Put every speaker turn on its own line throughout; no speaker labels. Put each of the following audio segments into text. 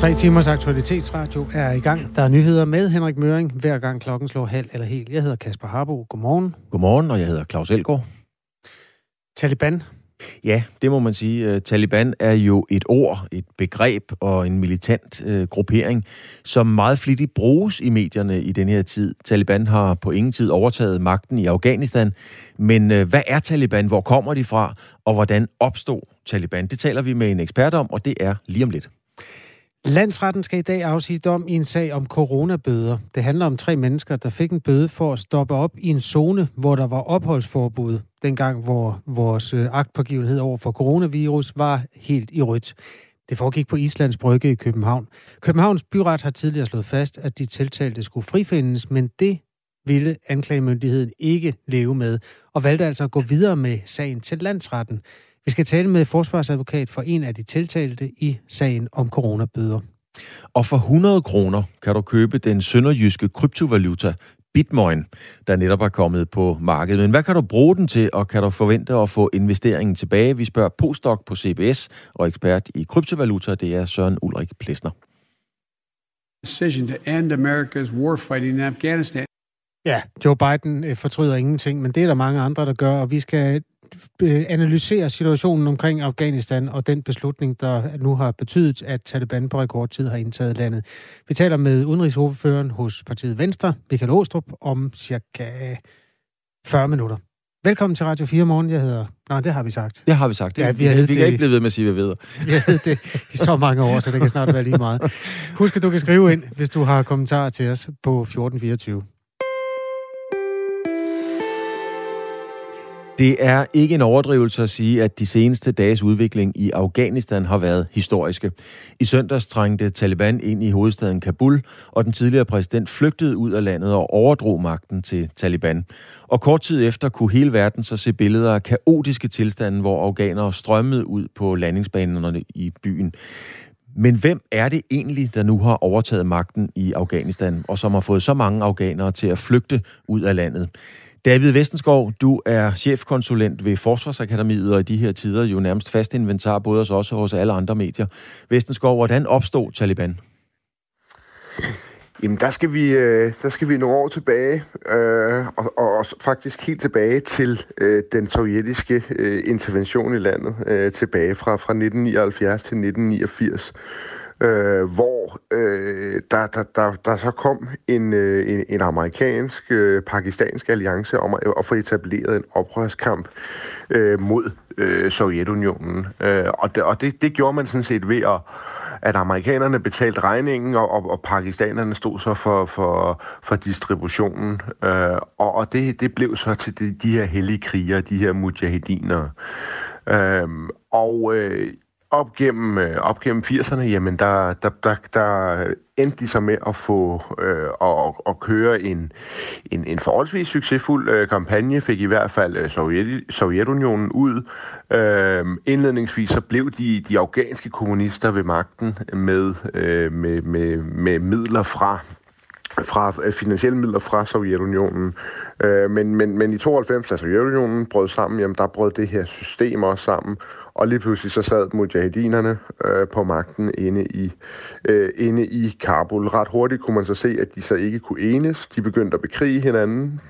Tre timers aktualitetsradio er i gang. Der er nyheder med Henrik Møring, hver gang klokken slår halv eller helt. Jeg hedder Kasper Harbo. Godmorgen.
Godmorgen, og jeg hedder Claus Elgaard.
Taliban.
Ja, det må man sige. Øh, Taliban er jo et ord, et begreb og en militant uh, gruppering, som meget flittigt bruges i medierne i denne her tid. Taliban har på ingen tid overtaget magten i Afghanistan. Men uh, hvad er Taliban? Hvor kommer de fra? Og hvordan opstod Taliban? Det taler vi med en ekspert om, og det er lige om lidt.
Landsretten skal i dag afsige dom i en sag om coronabøder. Det handler om tre mennesker, der fik en bøde for at stoppe op i en zone, hvor der var opholdsforbud, dengang hvor vores øh, agtpågivenhed over for coronavirus var helt i rødt. Det foregik på Islands Brygge i København. Københavns byret har tidligere slået fast, at de tiltalte skulle frifindes, men det ville anklagemyndigheden ikke leve med, og valgte altså at gå videre med sagen til landsretten. Vi skal tale med forsvarsadvokat for en af de tiltalte i sagen om coronabøder.
Og for 100 kroner kan du købe den sønderjyske kryptovaluta Bitcoin, der netop er kommet på markedet. Men hvad kan du bruge den til, og kan du forvente at få investeringen tilbage? Vi spørger postdoc på CBS og ekspert i kryptovaluta, det er Søren Ulrik Plesner.
Decision to end America's warfighting in Afghanistan.
Ja, Joe Biden øh, fortryder ingenting, men det er der mange andre, der gør, og vi skal Øh, analysere situationen omkring Afghanistan og den beslutning, der nu har betydet, at Taliban på rekordtid har indtaget landet. Vi taler med udenrigsordføreren hos partiet Venstre, Michael Åstrup, om cirka 40 minutter. Velkommen til Radio 4 morgen. Jeg hedder... Nej, det har vi sagt.
Det har vi sagt. Det, ja, vi, vi, vi kan det... ikke blive ved med at sige, hvad vi ved.
Vi har det i så mange år, så det kan snart være lige meget. Husk, at du kan skrive ind, hvis du har kommentarer til os på 1424.
Det er ikke en overdrivelse at sige, at de seneste dages udvikling i Afghanistan har været historiske. I søndags trængte Taliban ind i hovedstaden Kabul, og den tidligere præsident flygtede ud af landet og overdrog magten til Taliban. Og kort tid efter kunne hele verden så se billeder af kaotiske tilstande, hvor afghanere strømmede ud på landingsbanerne i byen. Men hvem er det egentlig, der nu har overtaget magten i Afghanistan, og som har fået så mange afghanere til at flygte ud af landet? David Vestenskov, du er chefkonsulent ved Forsvarsakademiet, og i de her tider jo nærmest fast inventar, både hos os og hos alle andre medier. Vestenskov, hvordan opstod Taliban?
Jamen, der skal vi, øh, der skal vi nogle år tilbage, øh, og, og, og faktisk helt tilbage til øh, den sovjetiske øh, intervention i landet, øh, tilbage fra, fra 1979 til 1989 øh, hvor øh, der, der, der, der så kom en, øh, en, en amerikansk-pakistansk øh, alliance om at, at få etableret en oprørskamp øh, mod øh, Sovjetunionen. Øh, og det, og det, det gjorde man sådan set ved at at amerikanerne betalte regningen, og, og, og pakistanerne stod så for, for, for distributionen. Øh, og og det, det blev så til de, de her hellige krigere, de her mujahediner. Øh, og øh, op gennem, øh, op gennem 80'erne, jamen der, der, der, der endte de så med at få øh, at, at køre en, en, en forholdsvis succesfuld øh, kampagne, fik i hvert fald øh, Sovjet, Sovjetunionen ud. Øh, indledningsvis så blev de, de afghanske kommunister ved magten med, øh, med, med, med midler fra fra øh, finansielle midler fra Sovjetunionen. Øh, men, men, men i 92, da Sovjetunionen brød sammen, jamen der brød det her system også sammen, og lige pludselig så sad mujahedinerne øh, på magten inde i, øh, inde i Kabul. Ret hurtigt kunne man så se, at de så ikke kunne enes. De begyndte at bekrige hinanden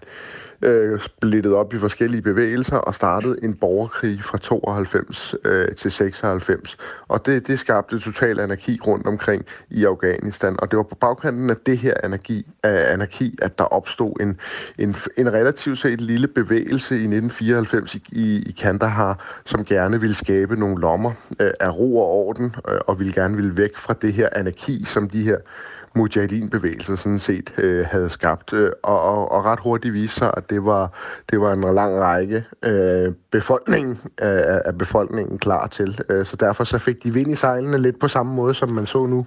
øh, splittet op i forskellige bevægelser og startede en borgerkrig fra 92 øh, til 96. Og det, det skabte total anarki rundt omkring i Afghanistan. Og det var på bagkanten af det her anarki, af anarki at der opstod en, en, en relativt set lille bevægelse i 1994 i, i, i Kandahar, som gerne ville skabe nogle lommer øh, af ro og orden, øh, og ville gerne ville væk fra det her anarki, som de her Mujahedin-bevægelsen sådan set øh, havde skabt, øh, og, og, og ret hurtigt viste sig, at det var, det var en lang række øh, befolkning, øh, af befolkningen klar til. Øh, så derfor så fik de vind i sejlene lidt på samme måde, som man så nu,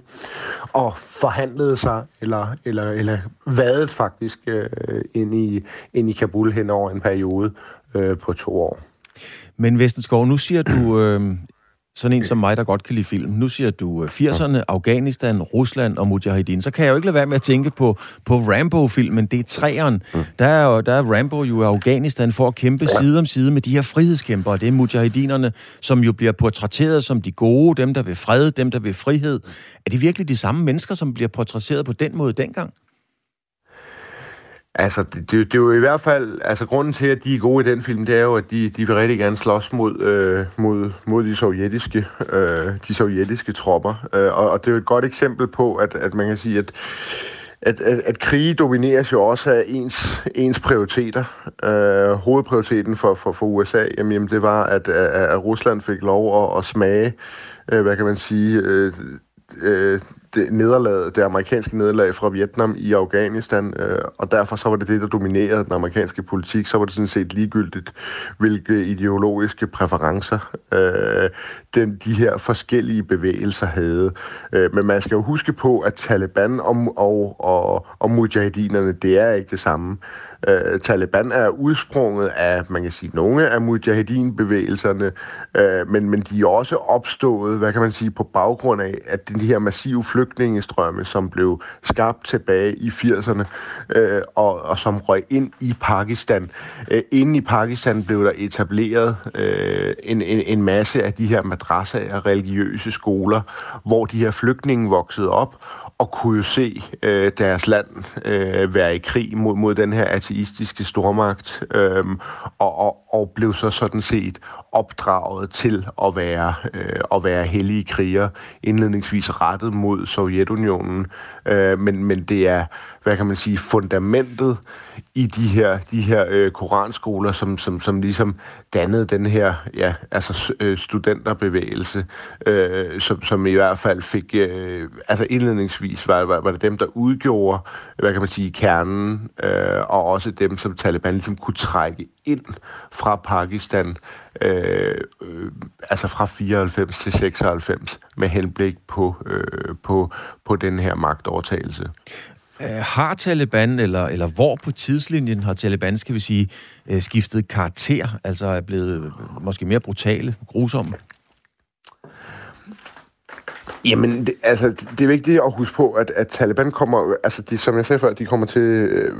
og forhandlede sig, eller, eller, eller vadet faktisk øh, ind, i, ind i Kabul hen over en periode øh, på to år.
Men Vestenskov, nu siger du, øh, sådan en som mig, der godt kan lide film. Nu siger du 80'erne, Afghanistan, Rusland og Mujahideen. Så kan jeg jo ikke lade være med at tænke på, på Rambo-filmen. Det er træeren. Mm. Der er, jo, der er Rambo jo i Afghanistan for at kæmpe side om side med de her frihedskæmpere. Det er Mujahideenerne, som jo bliver portrætteret som de gode, dem der vil fred, dem der vil frihed. Er det virkelig de samme mennesker, som bliver portrætteret på den måde dengang?
Altså, det, det, det er jo i hvert fald... Altså, grunden til, at de er gode i den film, det er jo, at de, de vil rigtig gerne slås mod, øh, mod, mod de sovjetiske, øh, de sovjetiske tropper. Øh, og, og det er jo et godt eksempel på, at, at man kan sige, at at, at, at krige domineres jo også af ens, ens prioriteter. Øh, hovedprioriteten for, for, for USA, jamen, det var, at, at, at Rusland fik lov at, at smage, øh, hvad kan man sige, øh, øh, det, nederlag, det amerikanske nederlag fra Vietnam i Afghanistan, øh, og derfor så var det det, der dominerede den amerikanske politik. Så var det sådan set ligegyldigt, hvilke ideologiske præferencer øh, den, de her forskellige bevægelser havde. Øh, men man skal jo huske på, at Taliban og, og, og, og mujahidinerne, det er ikke det samme. Øh, Taliban er udsprunget af, man kan sige, nogle af mujahedin-bevægelserne, øh, men, men de er også opstået, hvad kan man sige, på baggrund af, at de her massive flygtningestrømme, som blev skabt tilbage i 80'erne, øh, og, og som røg ind i Pakistan. Øh, inden i Pakistan blev der etableret øh, en, en, en masse af de her madrasser af religiøse skoler, hvor de her flygtninge voksede op, og kunne jo se øh, deres land øh, være i krig mod, mod den her ateistiske stormagt, øh, og, og, og blev så sådan set opdraget til at være, øh, at være hellige kriger, indledningsvis rettet mod Sovjetunionen, øh, men, men det er hvad kan man sige, fundamentet i de her, de her øh, koranskoler, som, som, som ligesom dannede den her ja, altså, øh, studenterbevægelse, øh, som, som i hvert fald fik, øh, altså indledningsvis var, var, var det dem, der udgjorde, hvad kan man sige, kernen, øh, og også dem, som Taliban ligesom kunne trække ind fra Pakistan, øh, øh, altså fra 94 til 96, med henblik på, øh, på, på den her magtovertagelse.
Øh, har Taliban, eller, eller hvor på tidslinjen har Taliban, skal vi sige, øh, skiftet karakter, altså er blevet øh, måske mere brutale, grusomme?
Jamen, det, altså, det er vigtigt at huske på, at, at Taliban kommer, altså de, som jeg sagde før, de kommer til, øh,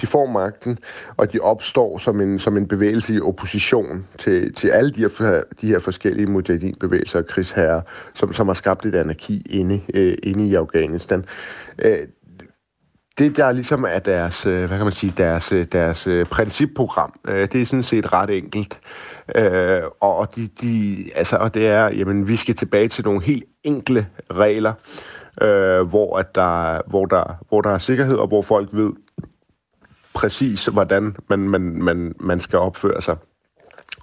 de får magten, og de opstår som en, som en bevægelse i opposition til, til alle de her, de her forskellige mujahideen-bevægelser og krigsherrer, som, som har skabt et anarki inde, øh, inde i Afghanistan. Øh, det, der ligesom er deres, øh, hvad kan man sige, deres, øh, deres øh, principprogram, det er sådan set ret enkelt. Og, de, de, altså, og det er, jamen, vi skal tilbage til nogle helt enkle regler, hvor, at der, hvor, der, hvor der er sikkerhed, og hvor folk ved præcis, hvordan man, man, man, man skal opføre sig.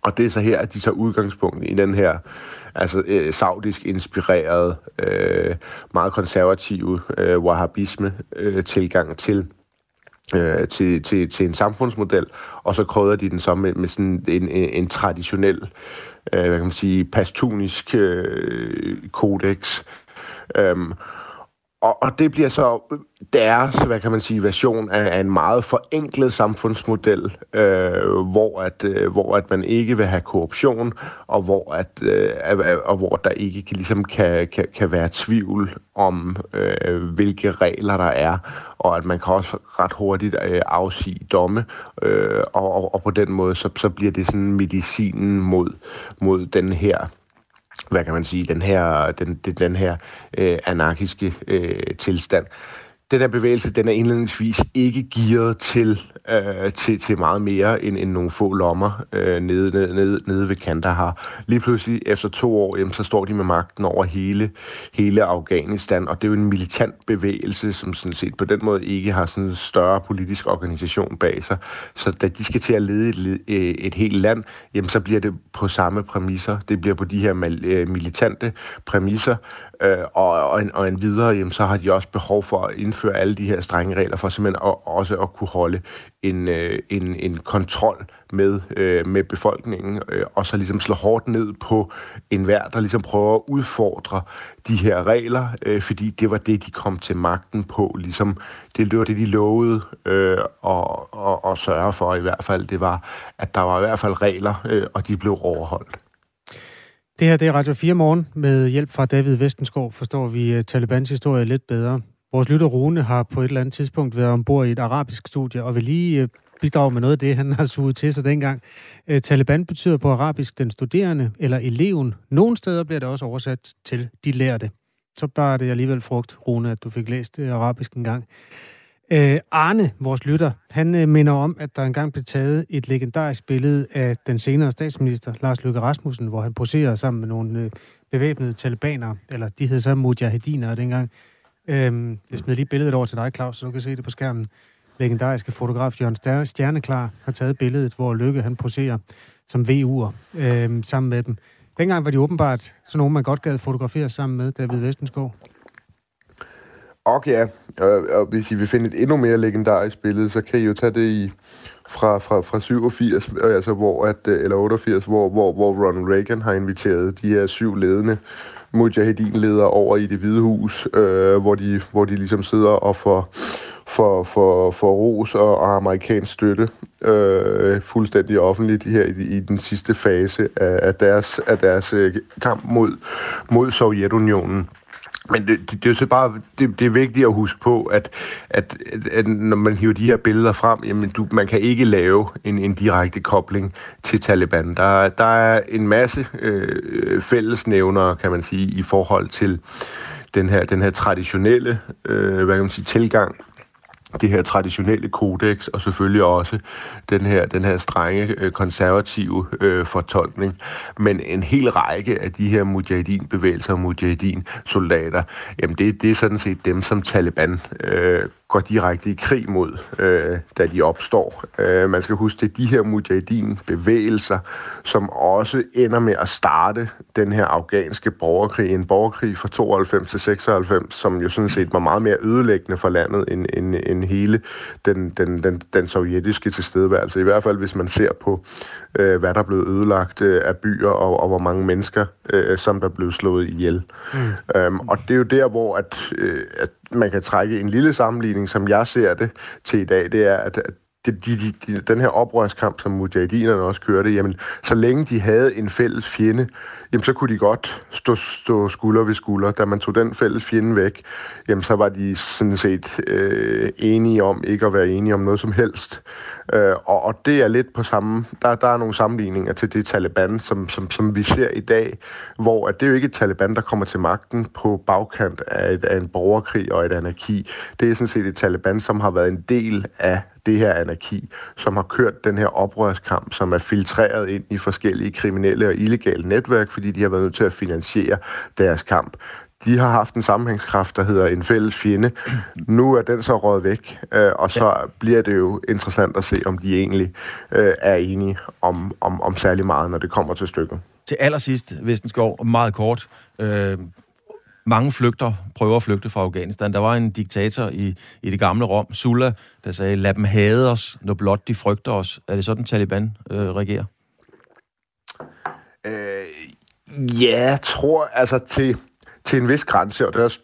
Og det er så her, at de tager udgangspunkt i den her altså øh, saudisk inspireret, øh, meget konservative øh, wahhabisme øh, tilgang til øh, til, til, til en samfundsmodel, og så krydder de den så med, med sådan en, en, en traditionel, øh, hvad kan man sige, pastunisk øh, kodex. Øhm, og, og det bliver så deres, hvad kan man sige, version af, af en meget forenklet samfundsmodel, øh, hvor, at, øh, hvor at man ikke vil have korruption, og hvor, at, øh, og hvor der ikke kan, ligesom kan, kan, kan være tvivl om, øh, hvilke regler der er, og at man kan også ret hurtigt øh, afsige domme, øh, og, og, og på den måde, så, så bliver det sådan medicinen mod, mod den her hvad kan man sige, den her, den, den her øh, anarkiske øh, tilstand den her bevægelse, den er indledningsvis ikke gearet til, øh, til, til meget mere end, end nogle få lommer øh, nede, nede, nede, ved kanter Kandahar. Lige pludselig, efter to år, jamen, så står de med magten over hele, hele Afghanistan, og det er jo en militant bevægelse, som sådan set på den måde ikke har sådan en større politisk organisation bag sig. Så da de skal til at lede et, øh, et helt land, jamen, så bliver det på samme præmisser. Det bliver på de her øh, militante præmisser, øh, og, og, en, og en videre, jamen, så har de også behov for at indføre alle de her strenge regler for simpelthen at, også at kunne holde en, øh, en, en kontrol med, øh, med befolkningen, øh, og så ligesom slå hårdt ned på enhver, der ligesom prøver at udfordre de her regler, øh, fordi det var det, de kom til magten på. Ligesom, det var det, de lovede øh, og, og, og sørge for i hvert fald. Det var, at der var i hvert fald regler, øh, og de blev overholdt.
Det her det er Radio 4 morgen. Med hjælp fra David Vestenskov forstår vi øh, Talibans historie lidt bedre. Vores lytter Rune har på et eller andet tidspunkt været ombord i et arabisk studie, og vil lige øh, bidrage med noget af det, han har suget til sig dengang. Øh, Taliban betyder på arabisk den studerende eller eleven. Nogle steder bliver det også oversat til de lærte. Så bare det alligevel frugt, Rune, at du fik læst arabisk en gang. Øh, Arne, vores lytter, han øh, minder om, at der engang blev taget et legendarisk billede af den senere statsminister, Lars Løkke Rasmussen, hvor han poserede sammen med nogle øh, bevæbnede talibanere, eller de hed så mujahediner dengang. Øh, jeg smider lige billedet over til dig, Claus, så du kan se det på skærmen. Legendariske fotograf Jørgen Stjerneklar har taget billedet, hvor Løkke han poserer som VU'er øh, sammen med dem. Dengang var de åbenbart sådan nogen, man godt gad fotografere sammen med David Vestenskov.
Og ja, og, og hvis I vil finde et endnu mere legendarisk billede, så kan I jo tage det i fra, fra, fra 87, øh, altså hvor at, øh, eller 88, hvor, hvor, hvor Ronald Reagan har inviteret de her syv ledende mujahedin-ledere over i det hvide hus, øh, hvor, de, hvor de ligesom sidder og får, for, for, for ros og, og amerikansk støtte øh, fuldstændig offentligt her i, i den sidste fase af, af deres, af deres øh, kamp mod, mod Sovjetunionen. Men det, det, det er så bare det, det er vigtigt at huske på, at, at, at når man hiver de her billeder frem, jamen du, man kan ikke lave en, en direkte kobling til Taliban. Der, der er en masse øh, fællesnævnere, kan man sige, i forhold til den her, den her traditionelle øh, hvad kan man sige, tilgang det her traditionelle kodex, og selvfølgelig også den her, den her strenge øh, konservative øh, fortolkning. Men en hel række af de her mujahedin-bevægelser og mujahedin-soldater, jamen det, det er sådan set dem, som Taliban øh, går direkte i krig mod, øh, da de opstår. Øh, man skal huske, det er de her mujahedin-bevægelser, som også ender med at starte den her afghanske borgerkrig, en borgerkrig fra 92 til 96, som jo sådan set var meget mere ødelæggende for landet end, end, end hele den, den, den, den sovjetiske tilstedeværelse. I hvert fald, hvis man ser på, øh, hvad der blev ødelagt øh, af byer, og, og hvor mange mennesker, øh, som der blev slået ihjel. Mm. Øhm, og det er jo der, hvor at, øh, at man kan trække en lille sammenligning, som jeg ser det til i dag, det er, at, at de, de, de, den her oprørskamp, som mujahedinerne også kørte, jamen, så længe de havde en fælles fjende, jamen, så kunne de godt stå, stå skulder ved skulder. Da man tog den fælles fjende væk, jamen, så var de sådan set øh, enige om ikke at være enige om noget som helst. Øh, og, og det er lidt på samme... Der, der er nogle sammenligninger til det Taliban, som, som, som vi ser i dag, hvor at det er jo ikke et Taliban, der kommer til magten på bagkant af, et, af en borgerkrig og et anarki. Det er sådan set et Taliban, som har været en del af det her anarki, som har kørt den her oprørskamp, som er filtreret ind i forskellige kriminelle og illegale netværk, fordi de har været nødt til at finansiere deres kamp de har haft en sammenhængskraft, der hedder en fælles fjende. Nu er den så råd væk, øh, og så ja. bliver det jo interessant at se, om de egentlig øh, er enige om, om, om særlig meget, når det kommer til stykket.
Til allersidst, Vestenskov, meget kort. Øh, mange flygter, prøver at flygte fra Afghanistan. Der var en diktator i, i det gamle Rom, Sulla, der sagde, lad dem hade os, når blot de frygter os. Er det sådan, Taliban øh, regerer?
Øh, ja, jeg tror altså til til en vis grænse, og det er også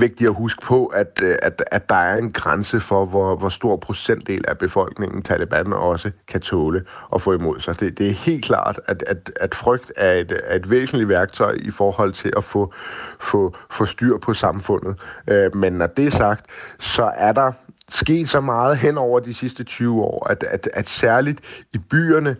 vigtigt at huske på, at, øh, at, at der er en grænse for, hvor, hvor stor procentdel af befolkningen Taliban også kan tåle at få imod sig. Det, det er helt klart, at, at, at frygt er et, er et væsentligt værktøj i forhold til at få, få, få styr på samfundet. Øh, men når det er sagt, så er der sket så meget hen over de sidste 20 år, at, at, at særligt i byerne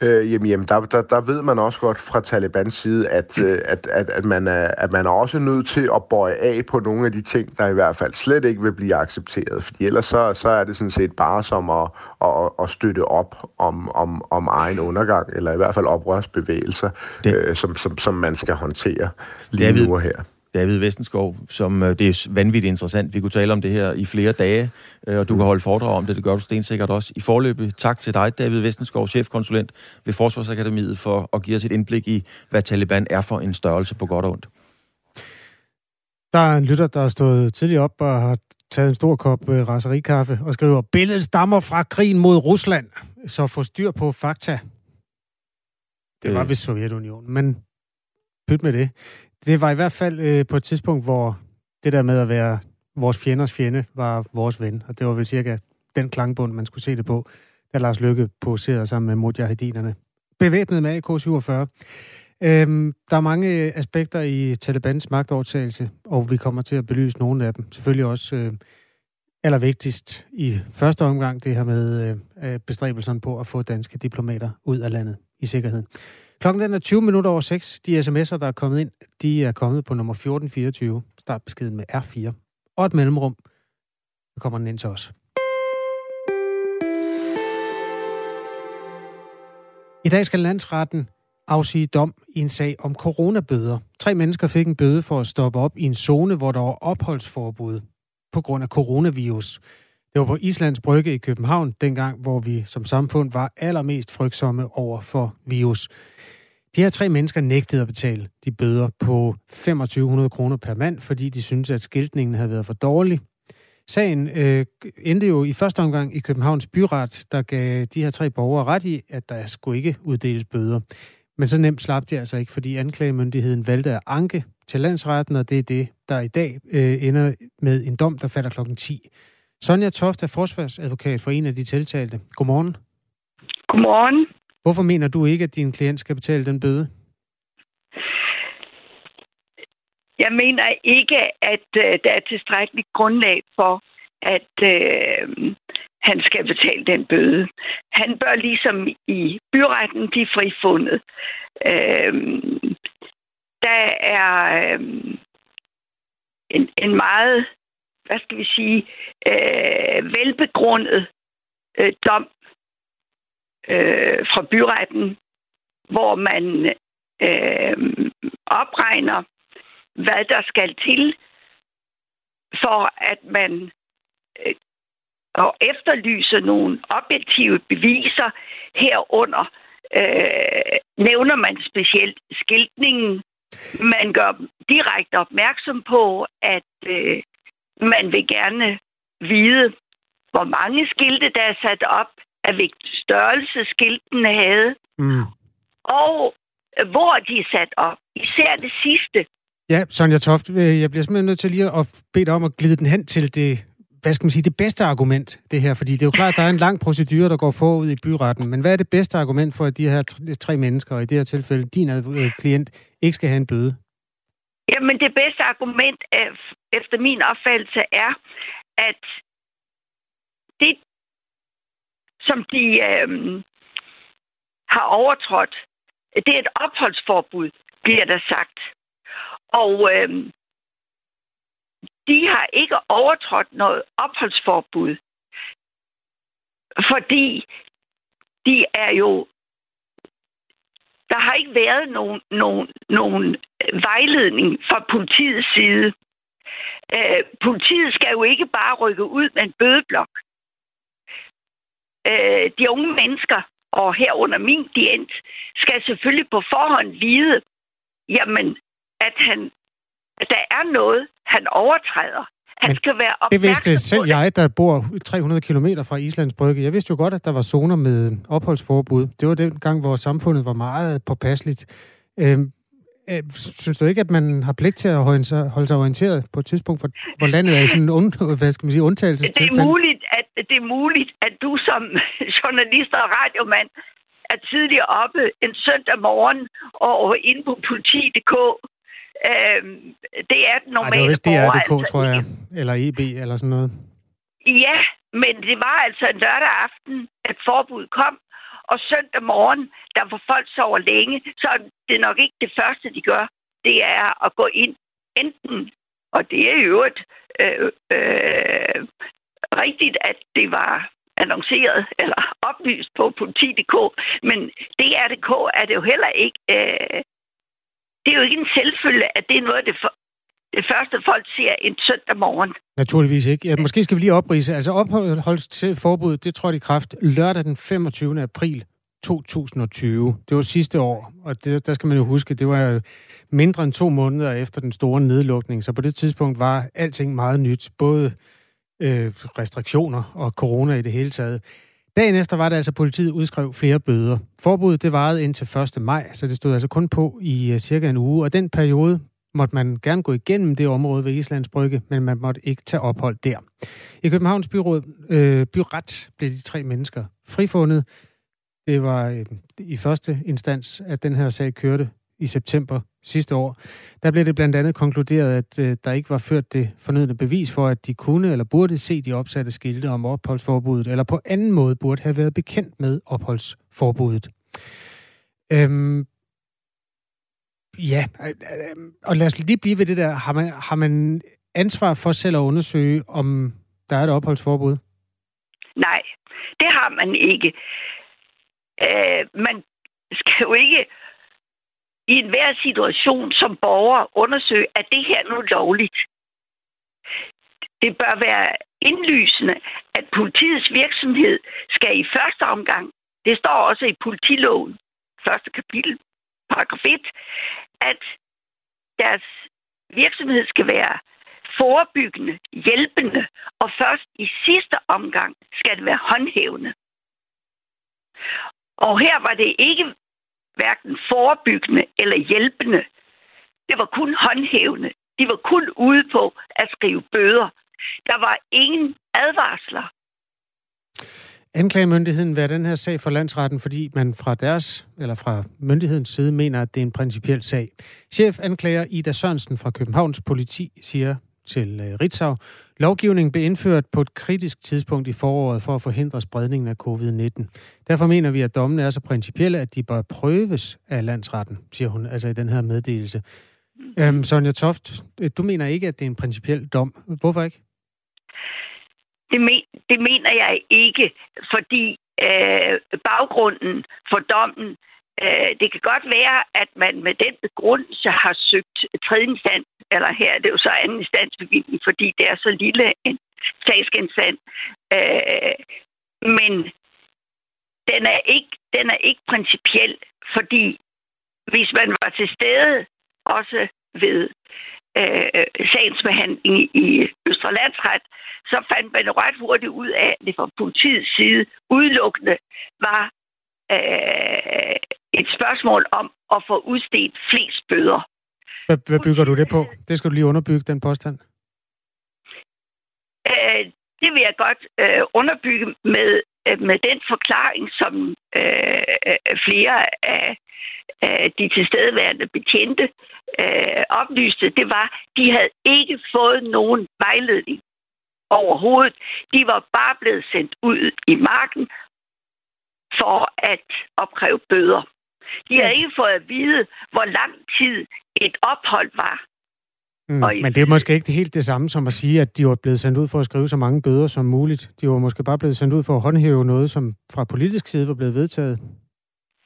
Øh, jamen, jamen der, der, der ved man også godt fra Talibans side, at, øh, at, at, at, man er, at man er også nødt til at bøje af på nogle af de ting, der i hvert fald slet ikke vil blive accepteret. Fordi ellers så, så er det sådan set bare som at, at, at støtte op om, om, om egen undergang, eller i hvert fald oprørsbevægelser, det, øh, som, som, som man skal håndtere lige David, nu og her.
David Vestenskov, som øh, det er vanvittigt interessant. Vi kunne tale om det her i flere dage, øh, og du kan holde foredrag om det. Det gør du stensikkert også. I forløbet, tak til dig, David Vestenskov, chefkonsulent ved Forsvarsakademiet, for at give os et indblik i, hvad Taliban er for en størrelse på godt og ondt.
Der er en lytter, der har stået tidligt op og har taget en stor kop øh, raserikaffe og skriver, billedet stammer fra krigen mod Rusland, så få styr på fakta. Det var øh. vist Sovjetunionen, men pyt med det. Det var i hvert fald øh, på et tidspunkt, hvor det der med at være vores fjenders fjende var vores ven. Og det var vel cirka den klangbund, man skulle se det på, da Lars Lykke poserede sammen med mujahedinerne. Bevæbnet med AK-47. Øhm, der er mange øh, aspekter i Talibans magtovertagelse, og vi kommer til at belyse nogle af dem. Selvfølgelig også øh, allervigtigst i første omgang det her med øh, bestræbelserne på at få danske diplomater ud af landet i sikkerhed. Klokken den er 20 minutter over 6. De sms'er, der er kommet ind, de er kommet på nummer 1424. Start beskeden med R4. Og et mellemrum. Så kommer den ind til os. I dag skal landsretten afsige dom i en sag om coronabøder. Tre mennesker fik en bøde for at stoppe op i en zone, hvor der var opholdsforbud på grund af coronavirus. Det var på Islands Brygge i København, dengang hvor vi som samfund var allermest frygtsomme over for virus. De her tre mennesker nægtede at betale de bøder på 2500 kroner per mand, fordi de syntes, at skiltningen havde været for dårlig. Sagen øh, endte jo i første omgang i Københavns Byret, der gav de her tre borgere ret i, at der skulle ikke uddeles bøder. Men så nemt slap de altså ikke, fordi anklagemyndigheden valgte at anke til landsretten, og det er det, der i dag øh, ender med en dom, der falder klokken 10. Sonja Toft er forsvarsadvokat for en af de tiltalte. Godmorgen.
Godmorgen.
Hvorfor mener du ikke, at din klient skal betale den bøde?
Jeg mener ikke, at øh, der er tilstrækkeligt grundlag for, at øh, han skal betale den bøde. Han bør ligesom i byretten blive frifundet. Øh, der er øh, en, en meget, hvad skal vi sige, øh, velbegrundet øh, dom øh, fra byretten, hvor man øh, opregner, hvad der skal til, for at man øh, og efterlyser nogle objektive beviser herunder. Øh, nævner man specielt skiltningen. Man gør direkte opmærksom på, at øh, man vil gerne vide, hvor mange skilte, der er sat op, af hvilken størrelse skiltene havde, mm. og hvor de er sat op. Især det sidste.
Ja, Sonja Toft, øh, jeg bliver simpelthen nødt til lige at bede dig om at glide den hen til det, hvad skal man sige, det bedste argument, det her. Fordi det er jo klart, at der er en lang procedure, der går forud i byretten. Men hvad er det bedste argument for, at de her tre mennesker, og i det her tilfælde din øh, klient, ikke skal have en bøde?
Jamen, det bedste argument øh, efter min opfattelse er, at det, som de øh, har overtrådt, det er et opholdsforbud, bliver der sagt. Og øh, de har ikke overtrådt noget opholdsforbud, fordi de er jo der har ikke været nogen, nogen, nogen øh, vejledning fra politiets side. Øh, politiet skal jo ikke bare rykke ud med en bødeblok. Øh, de unge mennesker, og herunder min klient, skal selvfølgelig på forhånd vide, jamen, at, han, at der er noget, han overtræder. Han skal være
Det vidste selv jeg, der bor 300 km fra Islands Brygge. Jeg vidste jo godt, at der var zoner med opholdsforbud. Det var den gang, hvor samfundet var meget påpasseligt. Øhm, øh, synes du ikke, at man har pligt til at holde sig, holde sig orienteret på et tidspunkt, hvor, hvor landet er i sådan en und, hvad skal man sige, undtagelsestilstand?
Det er muligt, at, det er muligt, at du som journalist og radiomand er tidligere oppe en søndag morgen og inde på politi.dk Øh, det er den normale Ej, det var
vist DR.dk, altså. tror jeg. Eller EB, eller sådan noget.
Ja, men det var altså en lørdag aften, at forbuddet kom. Og søndag morgen, der var folk sover længe, så det er nok ikke det første, de gør. Det er at gå ind enten, og det er jo et øh, øh, rigtigt, at det var annonceret eller oplyst på politi.dk, men DR.dk er det jo heller ikke øh, det er jo ikke en selvfølge, at det er noget det, for, det første, folk ser en søndag morgen.
Naturligvis ikke. Ja, måske skal vi lige oprise. Altså opholdsforbuddet, det trådte i kraft lørdag den 25. april 2020. Det var sidste år, og det, der skal man jo huske, det var mindre end to måneder efter den store nedlukning, så på det tidspunkt var alting meget nyt, både øh, restriktioner og corona i det hele taget. Dagen efter var det altså, at politiet udskrev flere bøder. Forbuddet det varede indtil 1. maj, så det stod altså kun på i uh, cirka en uge, og den periode måtte man gerne gå igennem det område ved Islands Brygge, men man måtte ikke tage ophold der. I Københavns byråd, øh, byret blev de tre mennesker frifundet. Det var øh, i første instans, at den her sag kørte i september sidste år, der blev det blandt andet konkluderet, at øh, der ikke var ført det fornødne bevis for, at de kunne eller burde se de opsatte skilte om opholdsforbuddet, eller på anden måde burde have været bekendt med opholdsforbuddet. Øhm, ja, øh, øh, øh, og lad os lige blive ved det der. Har man, har man ansvar for selv at undersøge, om der er et opholdsforbud?
Nej, det har man ikke. Øh, man skal jo ikke i enhver situation som borger undersøge, at det her nu lovligt. Det bør være indlysende, at politiets virksomhed skal i første omgang, det står også i politiloven, første kapitel, paragraf 1, at deres virksomhed skal være forebyggende, hjælpende, og først i sidste omgang skal det være håndhævende. Og her var det ikke hverken forebyggende eller hjælpende. Det var kun håndhævende. De var kun ude på at skrive bøder. Der var ingen advarsler.
Anklagemyndigheden vil den her sag for landsretten, fordi man fra deres, eller fra myndighedens side, mener, at det er en principiel sag. Chef anklager Ida Sørensen fra Københavns politi siger til øh, Ritzau, lovgivningen blev indført på et kritisk tidspunkt i foråret for at forhindre spredningen af covid-19. Derfor mener vi, at dommene er så principielle, at de bør prøves af landsretten, siger hun altså i den her meddelelse. Øhm, Sonja Toft, øh, du mener ikke, at det er en principiel dom. Hvorfor ikke?
Det, men, det mener jeg ikke, fordi øh, baggrunden for dommen, øh, det kan godt være, at man med den begrundelse har søgt tredje instans, eller her er det jo så anden instansbevilling, fordi det er så lille en sagsgenstand. Øh, men den er, ikke, den er ikke principiel, fordi hvis man var til stede også ved øh, sagsbehandling i Østre Landsret, så fandt man ret hurtigt ud af, at det fra politiets side udelukkende var øh, et spørgsmål om at få udstedt flest bøder.
Hvad, hvad bygger du det på? Det skal du lige underbygge, den påstand.
Øh, det vil jeg godt øh, underbygge med, øh, med den forklaring, som øh, flere af øh, de tilstedeværende betjente øh, oplyste, det var, de havde ikke fået nogen vejledning overhovedet. De var bare blevet sendt ud i marken for at opkræve bøder. De havde ikke fået at vide, hvor lang tid et ophold var.
Mm, og men det er måske ikke helt det samme som at sige, at de var blevet sendt ud for at skrive så mange bøder som muligt. De var måske bare blevet sendt ud for at håndhæve noget, som fra politisk side var blevet vedtaget.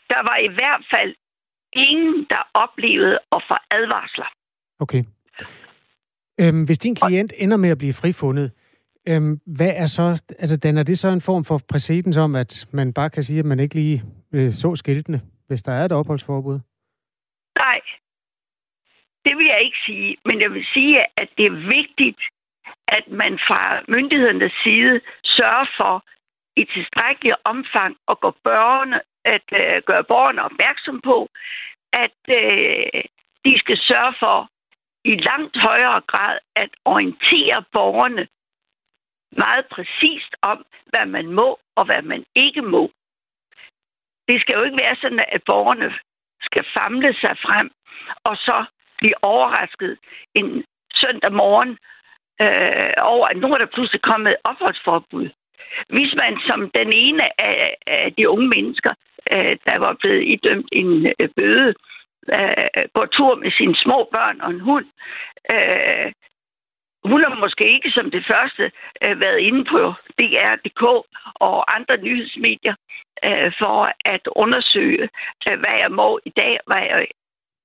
Der var i hvert fald ingen, der oplevede at få advarsler.
Okay. Øhm, hvis din klient ender med at blive frifundet, øhm, hvad er så, altså den er det så en form for præcedens om, at man bare kan sige, at man ikke lige øh, så skiltene, hvis der er et opholdsforbud?
Nej, det vil jeg ikke sige, men jeg vil sige, at det er vigtigt, at man fra myndighedernes side sørger for i tilstrækkelig omfang at gå børnene, at øh, gøre borgerne opmærksom på, at øh, de skal sørge for i langt højere grad at orientere borgerne meget præcist om, hvad man må og hvad man ikke må. Det skal jo ikke være sådan, at borgerne skal famle sig frem og så blive overrasket en søndag morgen øh, over, at nu er der pludselig kommet opholdsforbud. Hvis man som den ene af, af de unge mennesker øh, der var blevet idømt en øh, bøde, øh, går tur med sine små børn og en hund. Øh, hun har måske ikke som det første øh, været inde på DR.dk og andre nyhedsmedier øh, for at undersøge, øh, hvad jeg må i dag, hvad jeg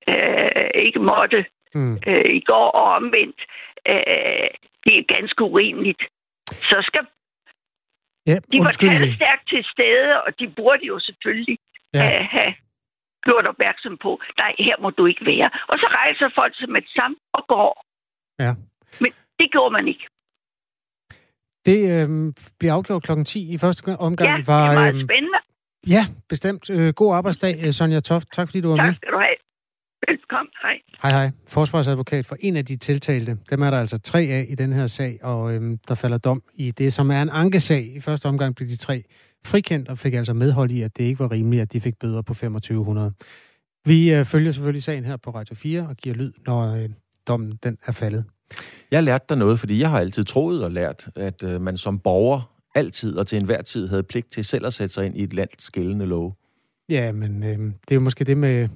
øh, ikke måtte mm. øh, i går og omvendt. Øh, det er ganske urimeligt. Så skal
Ja,
de var stærkt til stede, og de burde jo selvfølgelig ja. have, have gjort opmærksom på, nej, her må du ikke være. Og så rejser folk sig med det samme og går.
Ja.
Men det gjorde man ikke.
Det øh, bliver afgjort klokken 10 i første omgang.
Ja, var, det er meget øh, spændende.
Ja, bestemt. Øh, god arbejdsdag, øh, Sonja Toft. Tak fordi du var
tak
med.
Tak skal du have. Velkommen. Hej.
Hej, hej. Forsvarsadvokat for en af de tiltalte. Dem er der altså tre af i den her sag, og øhm, der falder dom i det, som er en ankesag. I første omgang blev de tre frikendt og fik altså medhold i, at det ikke var rimeligt, at de fik bøder på 2500. Vi øh, følger selvfølgelig sagen her på Radio 4 og giver lyd, når øh, dommen den er faldet.
Jeg lærte der noget, fordi jeg har altid troet og lært, at øh, man som borger altid og til enhver tid havde pligt til selv at sætte sig ind i et lands gældende lov.
Ja, men øh, det er jo måske det med,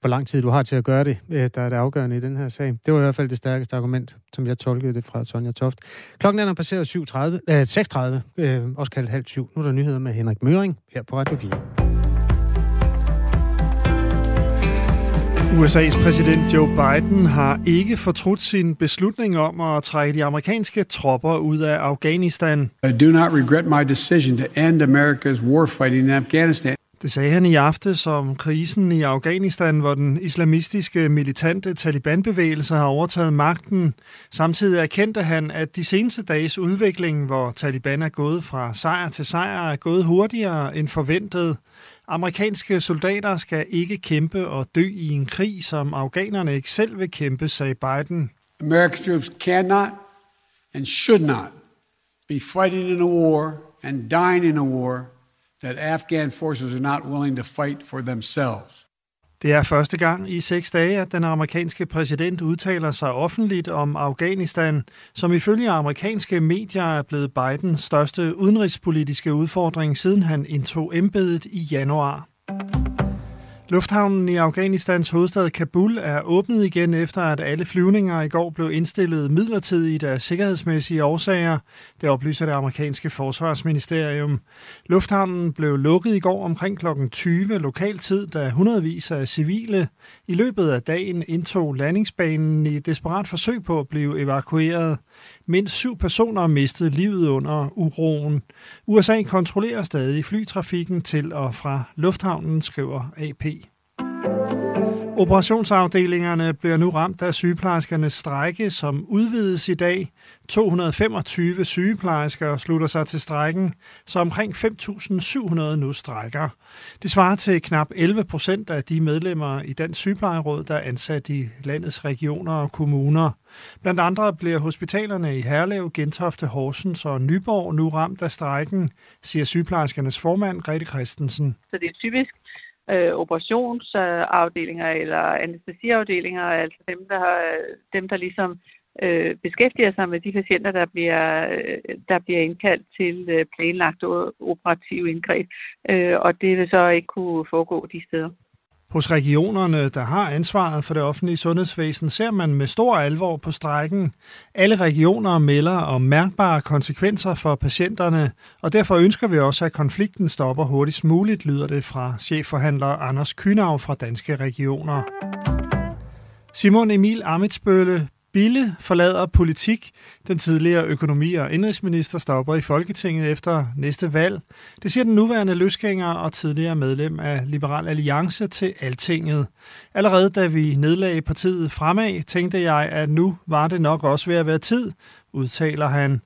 hvor lang tid du har til at gøre det, øh, der er det afgørende i den her sag. Det var i hvert fald det stærkeste argument, som jeg tolkede det fra Sonja Toft. Klokken er passeret 7.30, øh, 6.30, øh, også kaldt halv syv. Nu er der nyheder med Henrik Møring her på Radio 4.
USA's præsident Joe Biden har ikke fortrudt sin beslutning om at trække de amerikanske tropper ud af Afghanistan.
I do not regret my decision to end America's warfighting in Afghanistan.
Det sagde han i aftes om krisen i Afghanistan, hvor den islamistiske militante Taliban-bevægelse har overtaget magten. Samtidig erkendte han, at de seneste dages udvikling, hvor Taliban er gået fra sejr til sejr, er gået hurtigere end forventet. Amerikanske soldater skal ikke kæmpe og dø i en krig, som afghanerne ikke selv vil kæmpe, sagde Biden.
American troops cannot and should not be fighting in a war and dying in a war that Afghan forces are not willing to fight for themselves.
Det er første gang i seks dage, at den amerikanske præsident udtaler sig offentligt om Afghanistan, som ifølge amerikanske medier er blevet Bidens største udenrigspolitiske udfordring, siden han indtog embedet i januar. Lufthavnen i Afghanistans hovedstad Kabul er åbnet igen efter, at alle flyvninger i går blev indstillet midlertidigt af sikkerhedsmæssige årsager. Det oplyser det amerikanske forsvarsministerium. Lufthavnen blev lukket i går omkring kl. 20 lokal tid, da hundredvis af civile i løbet af dagen indtog landingsbanen i et desperat forsøg på at blive evakueret. Mindst syv personer mistede livet under uroen. USA kontrollerer stadig flytrafikken til og fra lufthavnen, skriver AP. Operationsafdelingerne bliver nu ramt af sygeplejerskernes strejke, som udvides i dag. 225 sygeplejersker slutter sig til strejken, så omkring 5.700 nu strejker. Det svarer til knap 11 procent af de medlemmer i Dansk Sygeplejeråd, der er ansat i landets regioner og kommuner. Blandt andre bliver hospitalerne i Herlev, Gentofte, Horsens og Nyborg nu ramt af strejken, siger sygeplejerskernes formand Grete Christensen.
Så det er typisk øh, operationsafdelinger eller anestesiafdelinger, altså dem, der, dem, der ligesom øh, beskæftiger sig med de patienter, der bliver, øh, der bliver indkaldt til øh, planlagt operativ indgreb, øh, og det vil så ikke kunne foregå de steder.
Hos regionerne, der har ansvaret for det offentlige sundhedsvæsen, ser man med stor alvor på strækken. Alle regioner melder om mærkbare konsekvenser for patienterne, og derfor ønsker vi også, at konflikten stopper hurtigst muligt, lyder det fra chefforhandler Anders Kynav fra Danske Regioner. Simon Emil Amitsbølle Bille forlader politik. Den tidligere økonomi- og indrigsminister stopper i Folketinget efter næste valg. Det siger den nuværende løsgænger og tidligere medlem af Liberal Alliance til Altinget. Allerede da vi nedlagde partiet fremad, tænkte jeg, at nu var det nok også ved at være tid, udtaler han.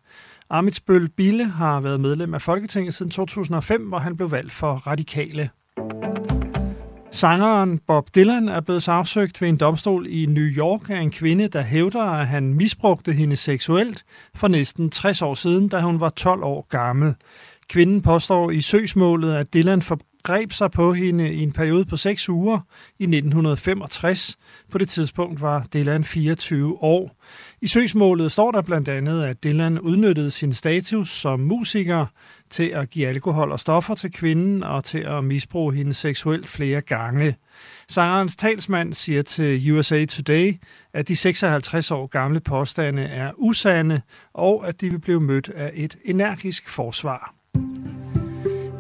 Amitsbøl Bille har været medlem af Folketinget siden 2005, hvor han blev valgt for Radikale. Sangeren Bob Dylan er blevet sagsøgt ved en domstol i New York af en kvinde, der hævder, at han misbrugte hende seksuelt for næsten 60 år siden, da hun var 12 år gammel. Kvinden påstår i søgsmålet, at Dylan greb sig på hende i en periode på 6 uger i 1965. På det tidspunkt var Dylan 24 år. I søgsmålet står der blandt andet, at Dylan udnyttede sin status som musiker til at give alkohol og stoffer til kvinden og til at misbruge hende seksuelt flere gange. Sangerens talsmand siger til USA Today, at de 56 år gamle påstande er usande, og at de vil blive mødt af et energisk forsvar.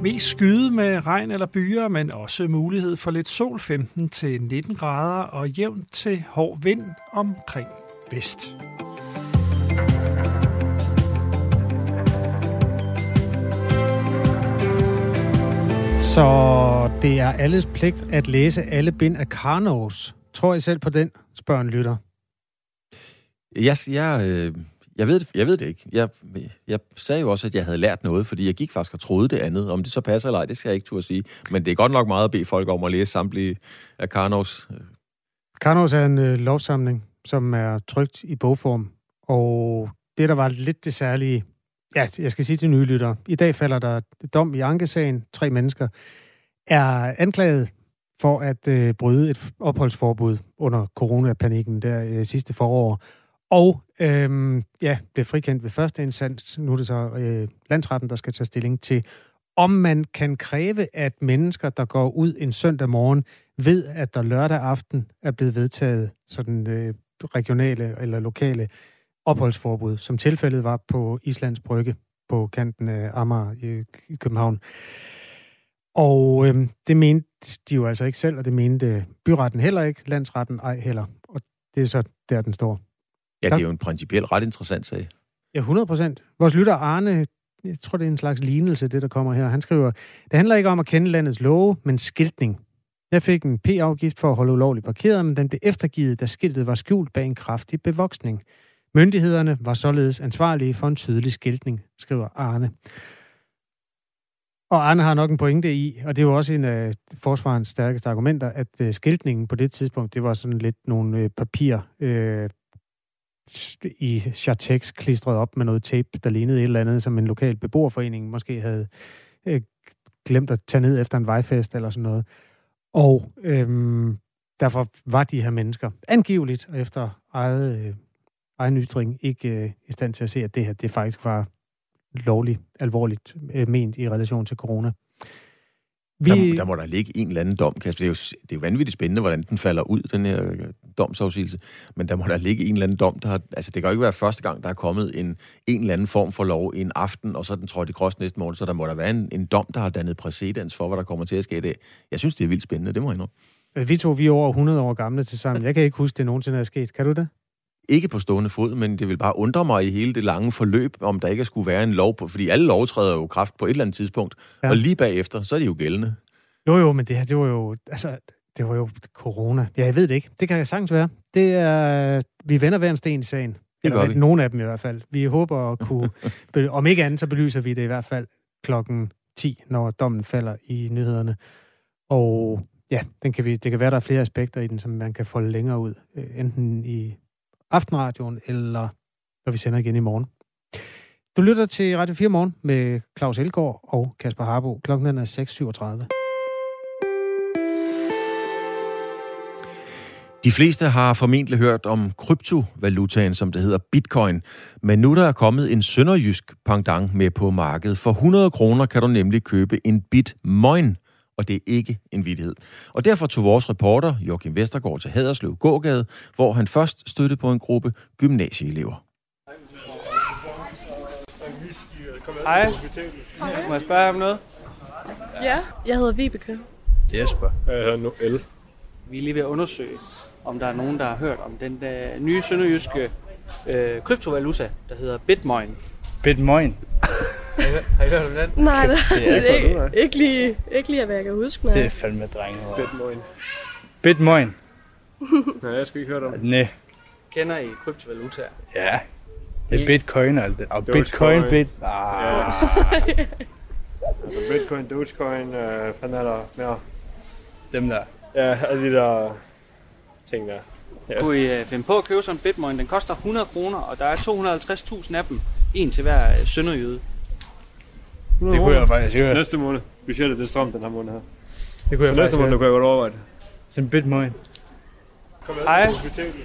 Mest skyde med regn eller byer, men også mulighed for lidt sol 15 til 19 grader og jævnt til hård vind omkring vest.
Så det er alles pligt at læse alle bind af Karnovs. Tror I selv på den, spørger en lytter?
Jeg, jeg, øh, jeg, ved, det, jeg ved det ikke. Jeg, jeg sagde jo også, at jeg havde lært noget, fordi jeg gik faktisk og troede det andet. Om det så passer eller ej, det skal jeg ikke turde sige. Men det er godt nok meget at bede folk om at læse samtlige af Karnovs. Øh.
Karnovs er en øh, lovsamling, som er trygt i bogform. Og det, der var lidt det særlige Ja, jeg skal sige til nye lyttere. I dag falder der dom i ankesagen. Tre mennesker er anklaget for at øh, bryde et opholdsforbud under coronapanikken der øh, sidste forår. Og øhm, ja, blev frikendt ved første instans. Nu er det så øh, landsretten, der skal tage stilling til, om man kan kræve, at mennesker, der går ud en søndag morgen, ved, at der lørdag aften er blevet vedtaget sådan øh, regionale eller lokale opholdsforbud, som tilfældet var på Islands Brygge på kanten af Amager i, i København. Og øh, det mente de jo altså ikke selv, og det mente byretten heller ikke, landsretten ej heller. Og det er så der, den står.
Ja, det er jo en principielt ret interessant sag.
Ja, 100 procent. Vores lytter Arne, jeg tror, det er en slags lignelse, det der kommer her. Han skriver, det handler ikke om at kende landets love, men skiltning. Jeg fik en P-afgift for at holde ulovligt parkeret, men den blev eftergivet, da skiltet var skjult bag en kraftig bevoksning. Myndighederne var således ansvarlige for en tydelig skiltning, skriver Arne. Og Arne har nok en pointe i, og det er jo også en af forsvarens stærkeste argumenter, at uh, skiltningen på det tidspunkt, det var sådan lidt nogle uh, papir uh, i Chartex klistret op med noget tape, der lignede et eller andet, som en lokal beboerforening måske havde øh, glemt at tage ned efter en vejfest eller sådan noget. Og øhm, derfor var de her mennesker angiveligt efter eget, øh, egen ytring ikke øh, i stand til at se, at det her det faktisk var lovligt, alvorligt øh, ment i relation til corona.
Vi... Der, der må der ligge en eller anden dom, Kasper. Det er, jo, det er jo vanvittigt spændende, hvordan den falder ud, den her øh, domsafsigelse. Men der må der ligge en eller anden dom, der har... Altså, det kan jo ikke være første gang, der er kommet en, en eller anden form for lov en aften, og så den trådt i kross næste morgen, så der må der være en, en dom, der har dannet præcedens for, hvad der kommer til at ske dag. Jeg synes, det er vildt spændende, det må jeg nu.
Vi to, vi er over 100 år gamle til sammen. Jeg kan ikke huske, det nogensinde er sket. Kan du det?
Ikke på stående fod, men det vil bare undre mig i hele det lange forløb, om der ikke skulle være en lov på, fordi alle lov træder jo kraft på et eller andet tidspunkt, ja. og lige bagefter, så er det jo gældende.
Jo, jo, men det her, det var jo, altså, det var jo corona. Ja, jeg ved det ikke. Det kan jeg sagtens være. Det er, vi vender hver en sten i sagen.
Det gør vi.
Nogle af dem i hvert fald. Vi håber at kunne, om ikke andet, så belyser vi det i hvert fald klokken 10, når dommen falder i nyhederne. Og ja, den kan vi, det kan være, der er flere aspekter i den, som man kan folde længere ud. Øh, enten i aftenradioen, eller når vi sender igen i morgen. Du lytter til Radio 4 Morgen med Claus Elgaard og Kasper Harbo. Klokken er 6.37.
De fleste har formentlig hørt om kryptovalutaen, som det hedder bitcoin. Men nu der er kommet en sønderjysk pendant med på markedet. For 100 kroner kan du nemlig købe en bitmoin, og det er ikke en vidighed. Og derfor tog vores reporter, Joachim Vestergaard, til Haderslev Gågade, hvor han først støttede på en gruppe gymnasieelever.
Hej. Må jeg spørge om noget?
Ja, jeg hedder Vibeke.
Jesper.
Jeg hedder Noel.
Vi er lige ved at undersøge, om der er nogen, der har hørt om den der nye sønderjyske øh, kryptovaluta, der hedder Bitmoin.
Bitmoin?
Har, I, har I hørt om den?
Nej, det, det er ikke, ikke, lige, ikke lige, hvad jeg kan huske. Nej.
Det er fandme drenge.
Bitmoin.
Bitmoin?
Nej, jeg skal ikke høre om
det. Nej.
Kender I kryptovaluta?
Ja. Det er bitcoin og alt det. Og bitcoin, bit... Ah.
Ja.
altså bitcoin, dogecoin, øh, fanden er der mere? Dem der.
Ja, alle de der ting der. Ja. Kunne I uh, finde på at købe sådan en bitmoin? Den koster 100 kroner, og der er 250.000 af dem. En til hver uh, sønderjyde.
Det kunne jeg faktisk gøre.
Næste måned. Budgettet det strøm den her måned her.
Det kunne
Så
jeg
næste måned kunne jeg godt overveje det.
Sådan en bitmoin.
Hej,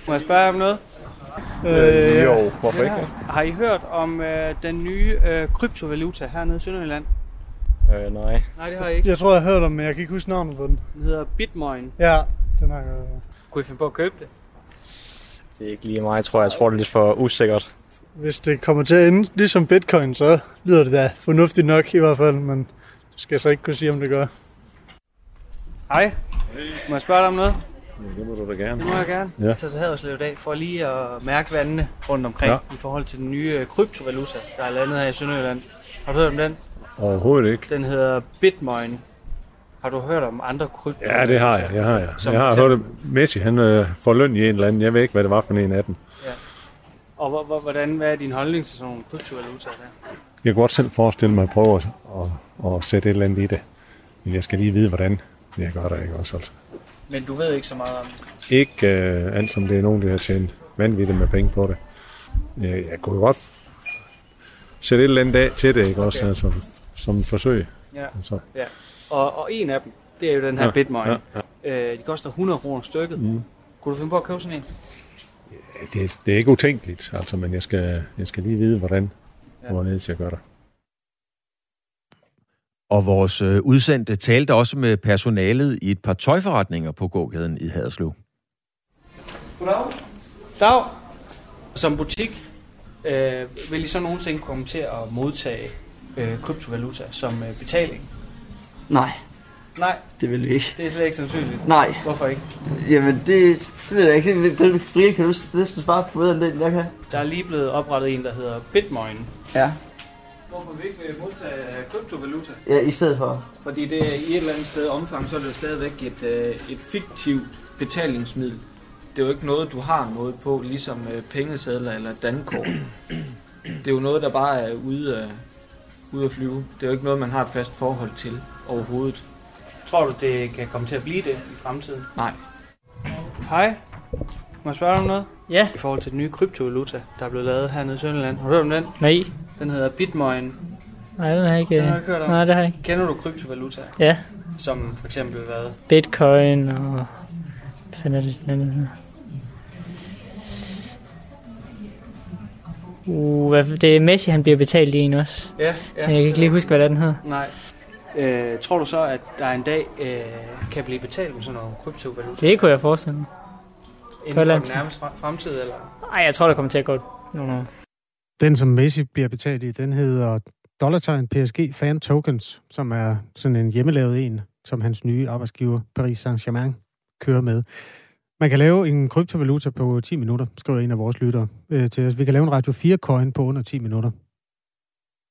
må jeg spørge om noget?
Øh, jo, hvorfor ikke?
Har I hørt om øh, den nye øh, kryptovaluta hernede i Sønderjylland?
Øh, nej.
Nej, det har jeg ikke.
Jeg tror, jeg har hørt om, men jeg kan ikke huske navnet på den.
Den hedder Bitmoin.
Ja, den har jeg
Kunne I finde på at købe det?
Det er ikke lige mig, tror jeg. Jeg tror, det er lidt for usikkert.
Hvis det kommer til at ende ligesom bitcoin, så lyder det da fornuftigt nok i hvert fald, men det skal jeg så ikke kunne sige, om det gør.
Hej. Må jeg spørge dig om noget?
Ja, det må du da gerne.
Det må jeg gerne.
Ja.
Jeg tager så Haderslev i dag for lige at mærke vandene rundt omkring
Ja.
i forhold til den nye øh, kryptovaluta, der er landet her i Sønderjylland. Har du hørt om den?
Overhovedet ikke.
Den hedder Bitmoin. Har du hørt om andre kryptovalutaer?
Ja, det har jeg. Jeg har, jeg.
Som
jeg har hørt, at Messi han øh, får løn i en eller anden. Jeg ved ikke, hvad det var for en af dem.
Og hvor- hvor- hvordan, hvad er din holdning til sådan nogle kryptovalutaer der?
Jeg kan godt selv forestille mig at prøve at, at, at sætte et eller andet i det. Men jeg skal lige vide, hvordan jeg gør det ikke også. Altså.
Men du ved ikke så meget om det.
Ikke øh, alt som det er nogen, der har tjent vanvittigt med penge på det. Jeg, jeg kunne godt sætte et eller andet af til det, ikke også, altså, som et forsøg.
Ja.
Altså,
ja. Og, og en af dem, det er jo den her
Ja,
Bitmoin.
ja, ja.
Øh, de koster 100 kroner stykket. Mm. Kunne du finde på at købe sådan en?
Det, er, det er ikke utænkeligt, altså, men jeg skal, jeg skal lige vide, hvordan ja. hvorledes jeg gør det.
Og vores øh, udsendte talte også med personalet i et par tøjforretninger på gågaden i Haderslev.
Goddag. Dag. Som butik øh, vil I så nogensinde komme til at modtage øh, kryptovaluta som øh, betaling?
Nej.
Nej.
Det vil vi ikke.
Det er slet ikke sandsynligt.
Nej.
Hvorfor ikke?
Jamen, det, det ved jeg ikke. Det, det, det kan du næsten svare på bedre end det, jeg kan.
Der er lige blevet oprettet en, der hedder Bitmoin.
Ja.
Hvorfor vi ikke vil modtage kryptovaluta?
Ja, i stedet for.
Fordi det er i et eller andet sted omfang, så er det jo stadigvæk et, øh, et fiktivt betalingsmiddel. Det er jo ikke noget, du har noget på, ligesom øh, pengesedler eller dankort. Det er jo noget, der bare er ude af, ude at flyve. Det er jo ikke noget, man har et fast forhold til overhovedet. Tror du, det kan komme til at blive det i fremtiden? Nej. Hej. Må jeg spørge dig om noget?
Ja.
I forhold til den nye kryptovaluta, der er blevet lavet hernede i Sønderland. Har du hørt om den?
Nej.
Den hedder Bitmoin.
Nej, den har jeg ikke.
Den har jeg ikke hørt om.
Nej, det har jeg ikke.
Kender du kryptovaluta?
Ja.
Som for eksempel hvad?
Bitcoin og... Hvad fanden er det, den anden hedder? Uh, det er Messi, han bliver betalt i en også.
Ja, ja.
Men jeg kan ikke lige huske, hvad den hedder.
Nej. Øh, tror du så, at der en dag øh, kan blive betalt med sådan noget kryptovaluta?
Det kunne jeg forestille mig.
Inden for den nærmeste fremtid, eller?
Nej, jeg tror, der kommer til at gå nogle år.
Den, som Messi bliver betalt i, den hedder dollartegn PSG Fan Tokens, som er sådan en hjemmelavet en, som hans nye arbejdsgiver Paris Saint-Germain kører med. Man kan lave en kryptovaluta på 10 minutter, skriver en af vores lyttere øh, til os. Vi kan lave en Radio 4-coin på under 10 minutter.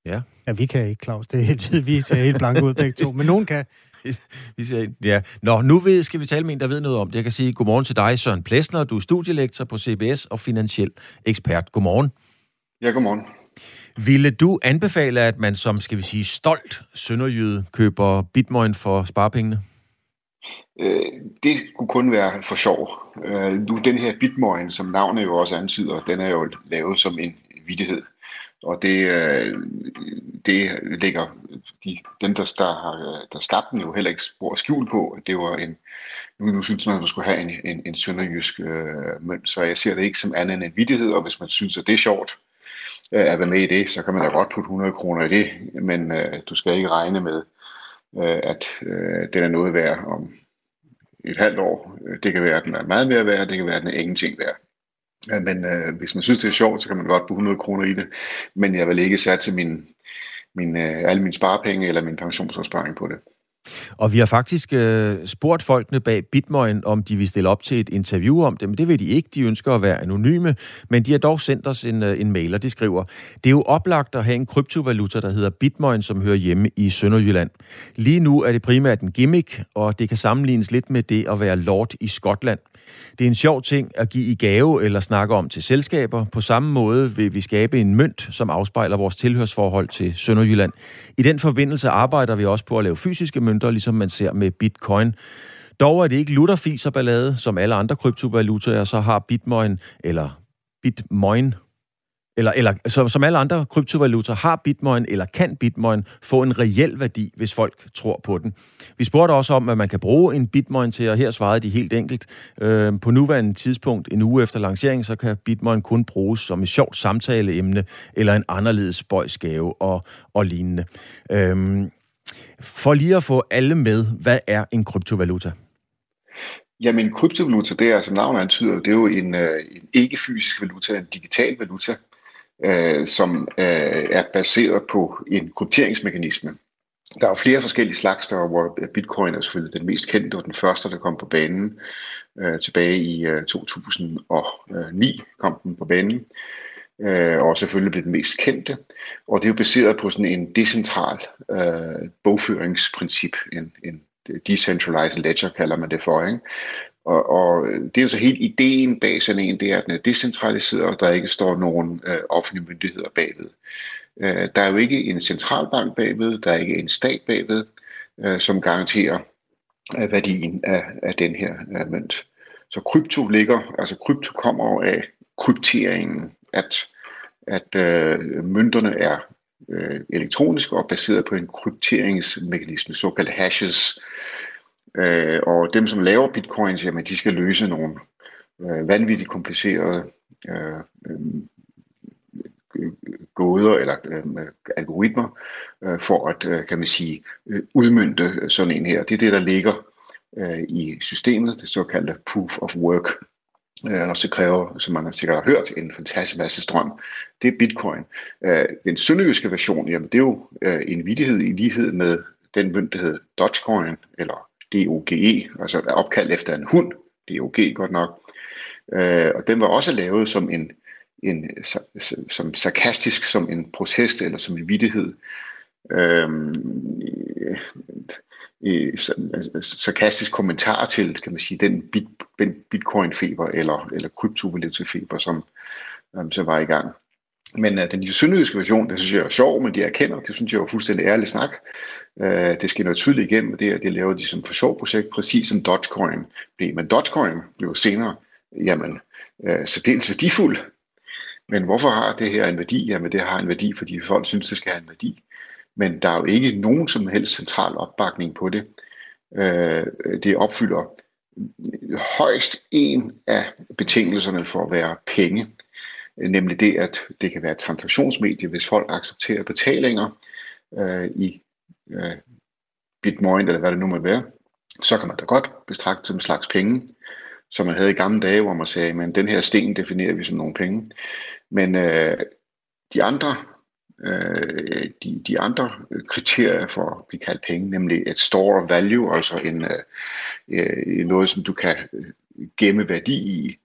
Ja.
Ja, vi kan ikke, Claus. Det er helt tydeligt. Vi ser helt blanke ud begge to, men nogen kan.
vi siger, ja. Nå, nu ved, skal vi tale med en, der ved noget om det. Jeg kan sige godmorgen til dig, Søren Plesner. Du er studielektor på CBS og finansiel ekspert. Godmorgen.
Ja, godmorgen.
Ville du anbefale, at man som, skal vi sige, stolt sønderjyde køber bitmoin for sparepengene?
Øh, det kunne kun være for sjov. Øh, nu den her bitmoin, som navnet jo også antyder, den er jo lavet som en vidighed. Og det, øh, det ligger de, dem, der, der, har, der skabte den jo heller ikke spor skjul på. Det var en, nu, nu synes man, at man skulle have en, en, en sønderjysk øh, mønt, så jeg ser det ikke som andet end en vidighed, og hvis man synes, at det er sjovt øh, at være med i det, så kan man da godt putte 100 kroner i det, men øh, du skal ikke regne med, øh, at øh, den er noget værd om et halvt år. Øh, det kan være, at den er meget mere værd, det kan være, at den er ingenting værd. Men øh, hvis man synes, det er sjovt, så kan man godt bruge 100 kroner i det. Men jeg vil ikke sætte min, min, øh, alle mine sparepenge eller min pensionsopsparing på det.
Og vi har faktisk øh, spurgt folkene bag Bitmoin, om de vil stille op til et interview om det, men det vil de ikke. De ønsker at være anonyme, men de har dog sendt os en, øh, en mail, og de skriver, det er jo oplagt at have en kryptovaluta, der hedder Bitmoin, som hører hjemme i Sønderjylland. Lige nu er det primært en gimmick, og det kan sammenlignes lidt med det at være lord i Skotland. Det er en sjov ting at give i gave eller snakke om til selskaber. På samme måde vil vi skabe en mønt, som afspejler vores tilhørsforhold til Sønderjylland. I den forbindelse arbejder vi også på at lave fysiske mønter, ligesom man ser med bitcoin. Dog er det ikke lutterfis ballade, som alle andre kryptovalutaer, så har bitcoin eller Bitmoin, eller, eller så, som alle andre kryptovalutaer, har bitcoin eller kan bitcoin få en reel værdi, hvis folk tror på den. Vi spurgte også om, at man kan bruge en bitcoin til, og her svarede de helt enkelt. Øh, på nuværende tidspunkt, en uge efter lancering, så kan bitcoin kun bruges som et sjovt samtaleemne, eller en anderledes spøjsgave og, og lignende. Øh, for lige at få alle med, hvad er en kryptovaluta?
Jamen, kryptovaluta, det er, som navnet antyder, det er jo en, øh, en ikke-fysisk valuta, en digital valuta, øh, som øh, er baseret på en krypteringsmekanisme. Der er jo flere forskellige slags, der hvor bitcoin er selvfølgelig den mest kendte, og den første, der kom på banen øh, tilbage i øh, 2009, øh, kom den på banen, øh, og selvfølgelig blev den mest kendte. Og det er jo baseret på sådan en decentral øh, bogføringsprincip, en, en decentralized ledger kalder man det for, ikke? Og, og det er jo så helt ideen bag sådan en, det er, at den er decentraliseret, og der ikke står nogen øh, offentlige myndigheder bagved. Øh, der er jo ikke en centralbank bagved, der er ikke en stat bagved, øh, som garanterer øh, værdien af, af den her øh, mønt. Så krypto ligger, altså krypto kommer af krypteringen, at, at øh, mønterne er øh, elektroniske og baseret på en krypteringsmekanisme, såkaldte hashes, Øh, og dem, som laver bitcoins, jamen, de skal løse nogle øh, vanvittigt komplicerede øh, øh, gåder eller øh, algoritmer øh, for at, øh, kan man sige, øh, udmynde sådan en her. Det er det, der ligger øh, i systemet, det såkaldte proof of work. Øh, og så kræver, som man har sikkert har hørt, en fantastisk masse strøm. Det er bitcoin. Øh, den sønderjyske version, jamen det er jo øh, en vidighed i lighed med den mønt, der hedder Dogecoin, eller DOGE, altså er opkaldt efter en hund, DOG godt nok. Øh, og den var også lavet som en, en som sarkastisk, som en protest eller som en vidighed. Øh, Øh, sarkastisk kommentar til, kan man sige, den bit, bitcoin-feber eller, eller kryptovaluta-feber, som, øh, som var i gang. Men øh, den sønderjyske version, det synes jeg er sjov, men de erkender, det synes jeg er fuldstændig ærlig snak. Øh, det skal noget tydeligt igennem, det er, det laver de som for sjov projekt, præcis som Dogecoin blev. Men Dogecoin blev senere, jamen, øh, så dels værdifuld. Men hvorfor har det her en værdi? Jamen det har en værdi, fordi folk synes, det skal have en værdi men der er jo ikke nogen som helst central opbakning på det. Øh, det opfylder højst en af betingelserne for at være penge, nemlig det, at det kan være et transaktionsmedie, hvis folk accepterer betalinger øh, i øh, bitcoin, eller hvad det nu må være, så kan man da godt betragte som en slags penge, som man havde i gamle dage, hvor man sagde, men den her sten definerer vi som nogle penge. Men øh, de andre øh, de, de andre kriterier for at blive kaldt penge, nemlig et store value, altså en, øh, øh, noget, som du kan gemme værdi i.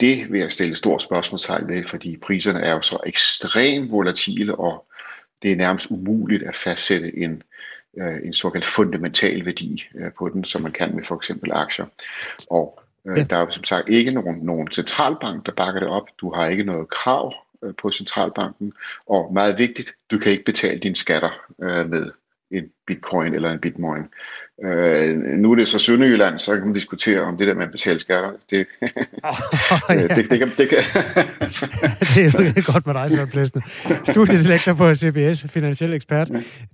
Det vil jeg stille stort spørgsmålstegn ved, fordi priserne er jo så ekstremt volatile, og det er nærmest umuligt at fastsætte en, øh, en såkaldt fundamental værdi øh, på den, som man kan med for eksempel aktier. Og øh, ja. der er jo som sagt ikke nogen, nogen centralbank, der bakker det op. Du har ikke noget krav Øh, på centralbanken. Og meget vigtigt, du kan ikke betale dine skatter øh, med en bitcoin eller en bitcoin. Øh, nu er det så Sønderjylland, så kan man diskutere om det der med at betale skatter. Det, oh, ja. det, det, kan, det, kan.
det er godt med dig, Søren Plæsne. Studiedelektor på CBS, finansiel ekspert.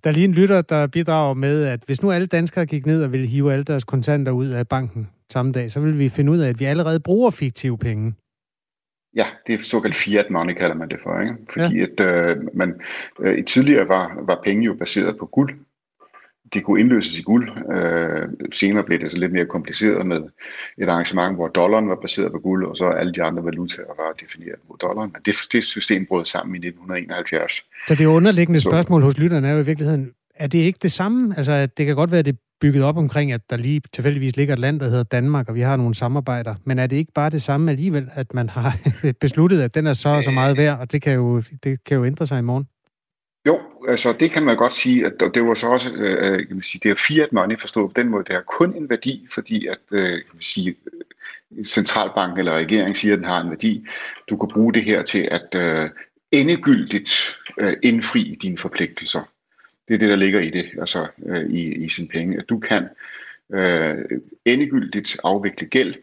Der er lige en lytter, der bidrager med, at hvis nu alle danskere gik ned og ville hive alle deres kontanter ud af banken samme dag, så ville vi finde ud af, at vi allerede bruger fiktive penge.
Ja, det er såkaldt fiat money, kalder man det for. Ikke? Fordi ja. at, øh, man, øh, tidligere var, var penge jo baseret på guld. Det kunne indløses i guld. Øh, senere blev det så lidt mere kompliceret med et arrangement, hvor dollaren var baseret på guld, og så alle de andre valutaer var defineret mod dollaren. Men det, det system brød sammen i 1971.
Så det underliggende så, spørgsmål hos lytterne er jo i virkeligheden, er det ikke det samme? Altså, det kan godt være, at det bygget op omkring, at der lige tilfældigvis ligger et land, der hedder Danmark, og vi har nogle samarbejder. Men er det ikke bare det samme alligevel, at man har besluttet, at den er så og så meget værd, og det kan jo, det kan jo ændre sig i morgen?
Jo, altså det kan man godt sige, at det var så også, øh, øh, kan man sige, det er fiat money forstået på den måde, det er kun en værdi, fordi at, øh, kan man sige, centralbanken eller regeringen siger, at den har en værdi. Du kan bruge det her til at øh, endegyldigt øh, indfri dine forpligtelser. Det er det, der ligger i det, altså øh, i, i sin penge. At du kan øh, endegyldigt afvikle gæld,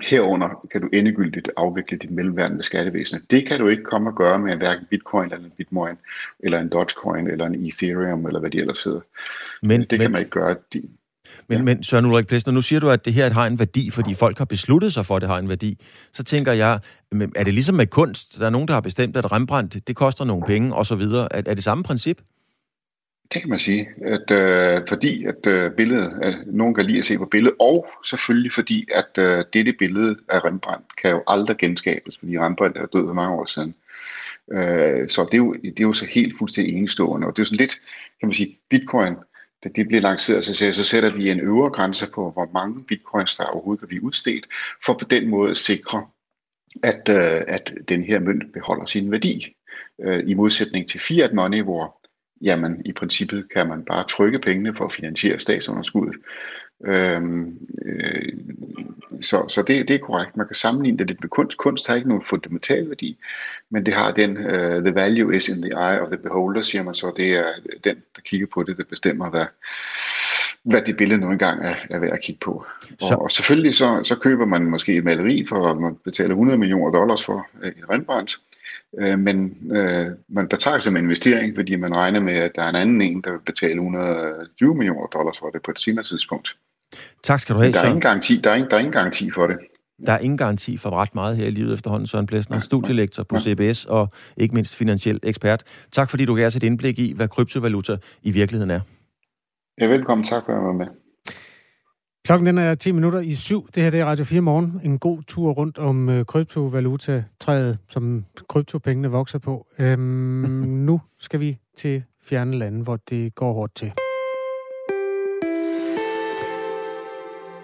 herunder kan du endegyldigt afvikle dit mellemværende skattevæsen. Det kan du ikke komme og gøre med hverken bitcoin eller en bitcoin, eller en dogecoin, eller en ethereum, eller hvad de ellers hedder. Men, det kan men, man ikke gøre. De,
men, ja. men Søren Ulrik Plesner, nu siger du, at det her har en værdi, fordi folk har besluttet sig for, at det har en værdi. Så tænker jeg, er det ligesom med kunst? Der er nogen, der har bestemt, at Rembrandt, det koster nogle penge, og så videre. Er, er det samme princip?
Det kan man sige, at øh, fordi at øh, billedet, at nogen kan lide at se på billedet, og selvfølgelig fordi, at øh, dette billede af Rembrandt kan jo aldrig genskabes, fordi Rembrandt er død for mange år siden. Øh, så det er, jo, det er jo så helt fuldstændig enestående, og det er jo sådan lidt, kan man sige, bitcoin, da det bliver lanceret, så, så sætter vi en øvre grænse på, hvor mange bitcoins der overhovedet kan blive udstedt, for på den måde at sikre, at, øh, at den her mønt beholder sin værdi. Øh, I modsætning til fiat money, hvor jamen i princippet kan man bare trykke pengene for at finansiere statsunderskuddet. Øhm, øh, så så det, det er korrekt. Man kan sammenligne det lidt med kunst. Kunst har ikke nogen fundamental værdi, men det har den, uh, the value is in the eye of the beholder, siger man så. Det er den, der kigger på det, der bestemmer, hvad, hvad det billede nu engang er, er værd at kigge på. Så. Og, og selvfølgelig så, så køber man måske et maleri for, man betaler 100 millioner dollars for uh, et Rembrandt, Øh, men øh, man betragter som en investering, fordi man regner med, at der er en anden en, der vil betale 120 millioner dollars for det på et senere tidspunkt.
Tak skal du have,
der er, ingen garanti, der, er ingen, der er ingen garanti for det.
Der er ingen garanti for ret meget her i livet efterhånden. Søren Blæsner, studielektor på CBS og ikke mindst finansiel ekspert. Tak fordi du gav os et indblik i, hvad kryptovaluta i virkeligheden er.
Ja, velkommen. Tak for at være med.
Klokken den er 10 minutter i syv. Det her det er Radio 4 morgen. En god tur rundt om øh, kryptovaluta-træet, som kryptopengene vokser på. Øhm, nu skal vi til fjerne lande, hvor det går hårdt til.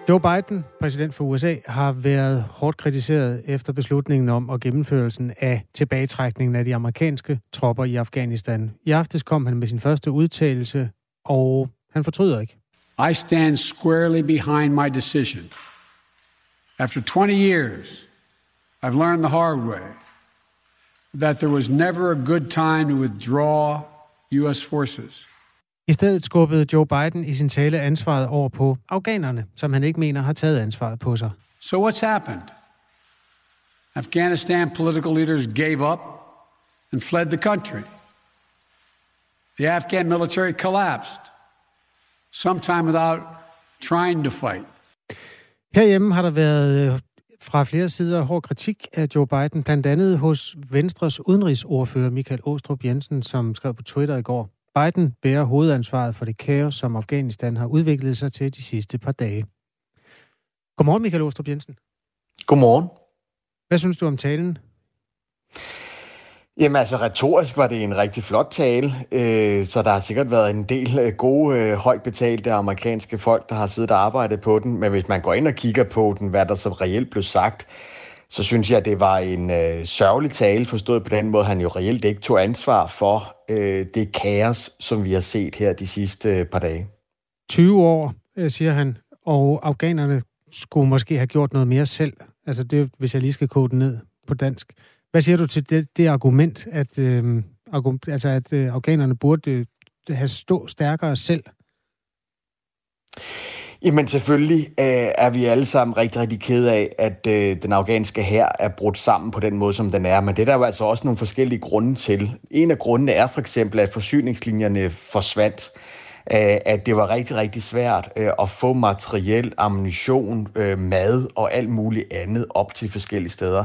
Joe Biden, præsident for USA, har været hårdt kritiseret efter beslutningen om og gennemførelsen af tilbagetrækningen af de amerikanske tropper i Afghanistan. I aftes kom han med sin første udtalelse, og han fortryder ikke.
I stand squarely behind my decision. After 20 years, I've learned the hard way that there was never a good time to withdraw U.S. forces.
I stedet skubbede Joe Biden i sin tale ansvaret over på afghanerne, som han ikke mener har taget ansvaret på sig.
So what's happened? Afghanistan political leaders gave up and fled the country. The Afghan military collapsed, sometime without trying to fight.
Herhjemme har der været øh, fra flere sider hård kritik af Joe Biden, blandt andet hos Venstres udenrigsordfører Michael Åstrup Jensen, som skrev på Twitter i går. Biden bærer hovedansvaret for det kaos, som Afghanistan har udviklet sig til de sidste par dage. Godmorgen, Michael Åstrup Jensen.
Godmorgen.
Hvad synes du om talen?
Jamen altså, retorisk var det en rigtig flot tale, øh, så der har sikkert været en del øh, gode, øh, højt betalte amerikanske folk, der har siddet og arbejdet på den. Men hvis man går ind og kigger på den, hvad der så reelt blev sagt, så synes jeg, at det var en øh, sørgelig tale, forstået på den måde, han jo reelt ikke tog ansvar for øh, det kaos, som vi har set her de sidste øh, par dage.
20 år, øh, siger han, og afghanerne skulle måske have gjort noget mere selv. Altså det, hvis jeg lige skal kode det ned på dansk. Hvad siger du til det, det argument, at, øh, argument, altså at øh, afghanerne burde øh, have stå stærkere selv?
Jamen selvfølgelig øh, er vi alle sammen rigtig, rigtig kede af, at øh, den afghanske her er brudt sammen på den måde, som den er. Men det er der jo altså også nogle forskellige grunde til. En af grundene er for eksempel, at forsyningslinjerne forsvandt. Øh, at det var rigtig, rigtig svært øh, at få materiel, ammunition, øh, mad og alt muligt andet op til forskellige steder.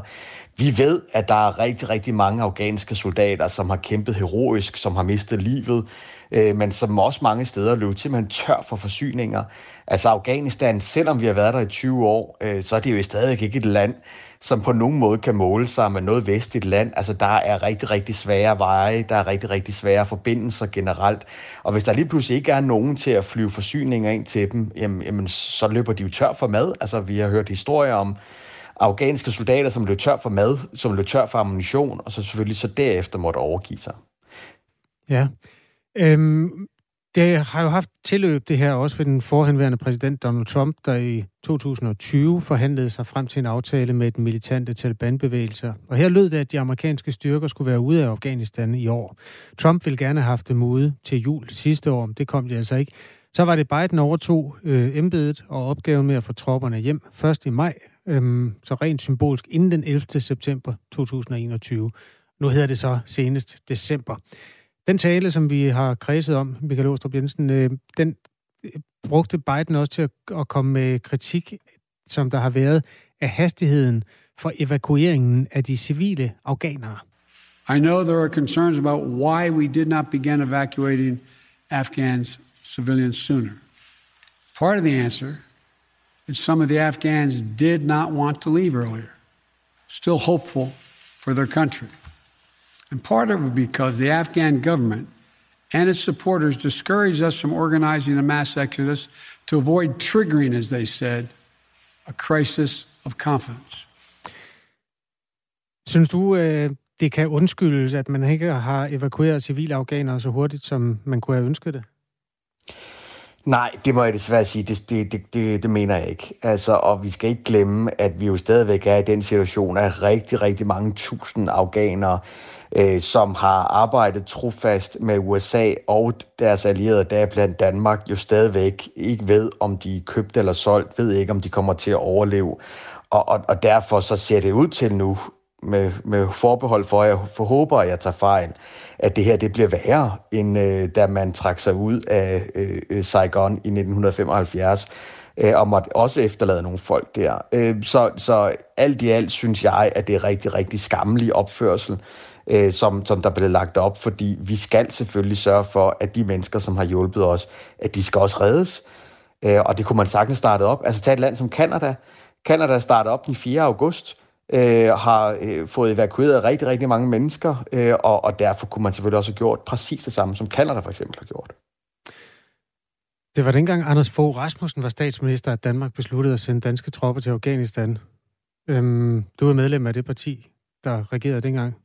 Vi ved, at der er rigtig, rigtig mange afghanske soldater, som har kæmpet heroisk, som har mistet livet, øh, men som også mange steder løb simpelthen tør for forsyninger. Altså Afghanistan, selvom vi har været der i 20 år, øh, så er det jo stadig ikke et land, som på nogen måde kan måle sig med noget vestligt land. Altså der er rigtig, rigtig svære veje, der er rigtig, rigtig svære forbindelser generelt. Og hvis der lige pludselig ikke er nogen til at flyve forsyninger ind til dem, jamen, jamen så løber de jo tør for mad. Altså vi har hørt historier om afghanske soldater, som løb tør for mad, som løb tør for ammunition, og så selvfølgelig så derefter måtte overgive sig.
Ja. Øhm, det har jo haft tilløb det her også ved den forhenværende præsident Donald Trump, der i 2020 forhandlede sig frem til en aftale med den militante Taliban-bevægelse. Og her lød det, at de amerikanske styrker skulle være ude af Afghanistan i år. Trump ville gerne have haft dem ude til jul sidste år, men det kom de altså ikke. Så var det Biden overtog øh, embedet og opgaven med at få tropperne hjem først i maj, øhm, så rent symbolsk inden den 11. september 2021. Nu hedder det så senest december. Den tale, som vi har kredset om, Michael Åstrup Jensen, øh, den øh, brugte Biden også til at, at komme med kritik, som der har været af hastigheden for evakueringen af de civile afghanere.
I know there are concerns about why we did not begin evacuating Afghans civilians sooner. Part of the answer is some of the Afghans did not want to leave earlier, still hopeful for their country. And part of it because the Afghan government and its supporters discouraged us from organizing a mass exodus to avoid triggering, as they said, a crisis of confidence.
Synes du, øh, det kan undskyldes, at man ikke har evakueret civile afghanere så hurtigt, som man kunne have ønsket det?
Nej, det må jeg desværre sige. Det, det, det, det, det mener jeg ikke. Altså, og vi skal ikke glemme, at vi jo stadigvæk er i den situation, at rigtig, rigtig mange tusind afghanere øh, som har arbejdet trofast med USA og deres allierede, der blandt Danmark, jo stadigvæk ikke ved, om de er købt eller solgt, ved ikke, om de kommer til at overleve. Og, og, og derfor så ser det ud til nu, med, med forbehold for, at jeg forhåber, at jeg tager fejl, at det her det bliver værre, end øh, da man trak sig ud af øh, øh Saigon i 1975. øh, og måtte også efterlade nogle folk der. Øh, så, så alt i alt synes jeg, at det er rigtig, rigtig skammelig opførsel, øh, som, som der blev lagt op, fordi vi skal selvfølgelig sørge for, at de mennesker, som har hjulpet os, at de skal også reddes. Øh, og det kunne man sagtens starte op. Altså tag et land som Kanada. Kanada startede op den 4. august, øh, har øh, fået evakueret rigtig, rigtig mange mennesker, øh, og, og derfor kunne man selvfølgelig også have gjort præcis det samme, som Kanada for eksempel har gjort.
Det var dengang Anders Fogh Rasmussen var statsminister, at Danmark besluttede at sende danske tropper til Afghanistan. Øhm, du er medlem af det parti, der regerede dengang.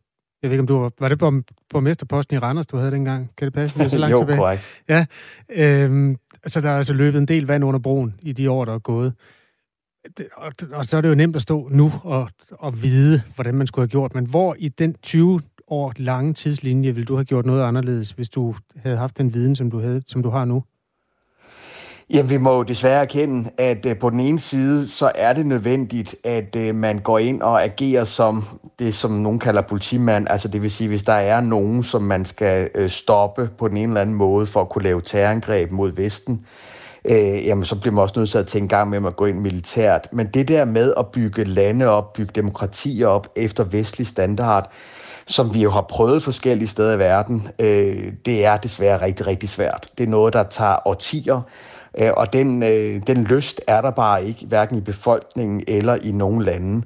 Jeg ved ikke, om du var... Var det på borgmesterposten i Randers, du havde dengang? Kan det passe? Det er så langt
jo,
tilbage.
korrekt.
Ja. Øhm, så der er altså løbet en del vand under broen i de år, der er gået. Det, og, og så er det jo nemt at stå nu og, og vide, hvordan man skulle have gjort. Men hvor i den 20 år lange tidslinje ville du have gjort noget anderledes, hvis du havde haft den viden, som du, havde, som du har nu?
Jamen, vi må jo desværre erkende, at øh, på den ene side, så er det nødvendigt, at øh, man går ind og agerer som det, som nogen kalder politimand. Altså det vil sige, hvis der er nogen, som man skal øh, stoppe på den ene eller anden måde for at kunne lave terrorangreb mod Vesten, øh, jamen så bliver man også nødt til at tænke gang med at gå ind militært. Men det der med at bygge lande op, bygge demokratier op efter vestlig standard, som vi jo har prøvet forskellige steder i verden, øh, det er desværre rigtig, rigtig svært. Det er noget, der tager årtier, Øh, og den, øh, den lyst er der bare ikke, hverken i befolkningen eller i nogen lande.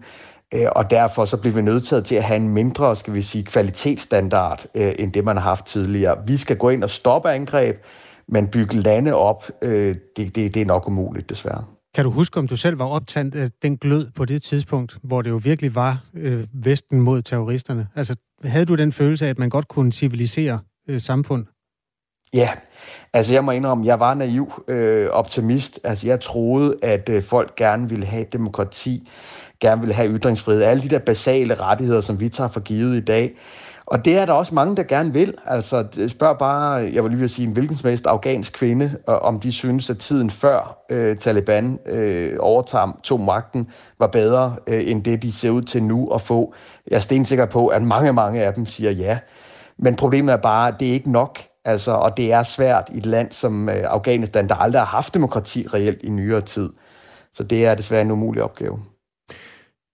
Øh, og derfor så bliver vi nødt til at have en mindre, skal vi sige, kvalitetsstandard, øh, end det man har haft tidligere. Vi skal gå ind og stoppe angreb, men bygge lande op, det, det, det er nok umuligt, desværre.
Kan du huske, om du selv var optaget af den glød på det tidspunkt, hvor det jo virkelig var øh, Vesten mod terroristerne? Altså, havde du den følelse af, at man godt kunne civilisere øh, samfund?
Ja, altså jeg må indrømme, jeg var naiv øh, optimist. Altså jeg troede, at øh, folk gerne ville have demokrati, gerne ville have ytringsfrihed, alle de der basale rettigheder, som vi tager for givet i dag. Og det er der også mange, der gerne vil. Altså spørg bare, jeg vil lige vil sige, en hvilken som helst afghansk kvinde, øh, om de synes, at tiden før øh, Taliban øh, overtager tog magten, var bedre øh, end det, de ser ud til nu at få. Jeg er stensikker på, at mange, mange af dem siger ja. Men problemet er bare, at det er ikke nok. Altså, og det er svært i et land som øh, Afghanistan, der aldrig har haft demokrati reelt i nyere tid. Så det er desværre en umulig opgave.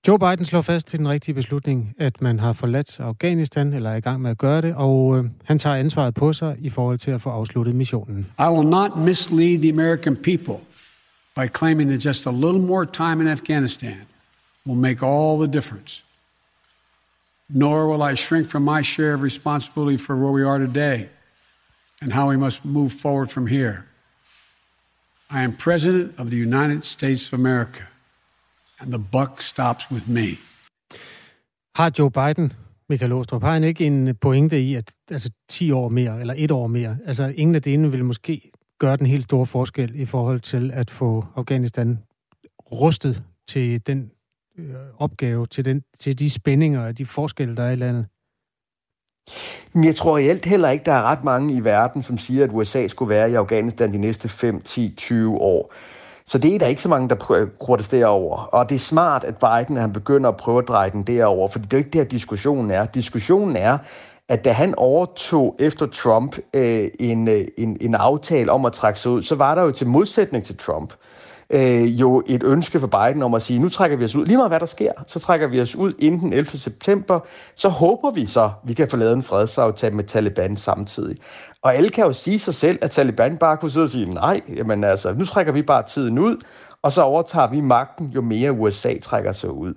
Joe Biden slår fast til den rigtige beslutning, at man har forladt Afghanistan, eller er i gang med at gøre det, og øh, han tager ansvaret på sig i forhold til at få afsluttet missionen.
I will not mislead the American people by claiming that just a little more time in Afghanistan will make all the difference. Nor will I shrink from my share of responsibility for where we are today and how we must move forward from here. I am President of the United States of America, and the buck stops with me.
Har Joe Biden, Michael Åstrup, har han ikke en pointe i, at altså 10 år mere, eller et år mere, altså ingen af delene vil måske gøre den helt store forskel i forhold til at få Afghanistan rustet til den øh, opgave, til, den, til de spændinger og de forskelle, der er i landet?
Men jeg tror reelt heller ikke, der er ret mange i verden, som siger, at USA skulle være i Afghanistan de næste 5, 10, 20 år. Så det er der ikke så mange, der protesterer over. Og det er smart, at Biden han begynder at prøve at dreje den derover, for det er jo ikke det, diskussionen er. Diskussionen er, at da han overtog efter Trump øh, en, øh, en, en aftale om at trække sig ud, så var der jo til modsætning til Trump, øh, Øh, jo et ønske for Biden om at sige, nu trækker vi os ud. Lige meget hvad der sker, så trækker vi os ud inden den 11. september. Så håber vi så, vi kan få lavet en fredsaftale med Taliban samtidig. Og alle kan jo sige sig selv, at Taliban bare kunne sidde og sige, nej, jamen altså, nu trækker vi bare tiden ud, og så overtager vi magten, jo mere USA trækker sig ud.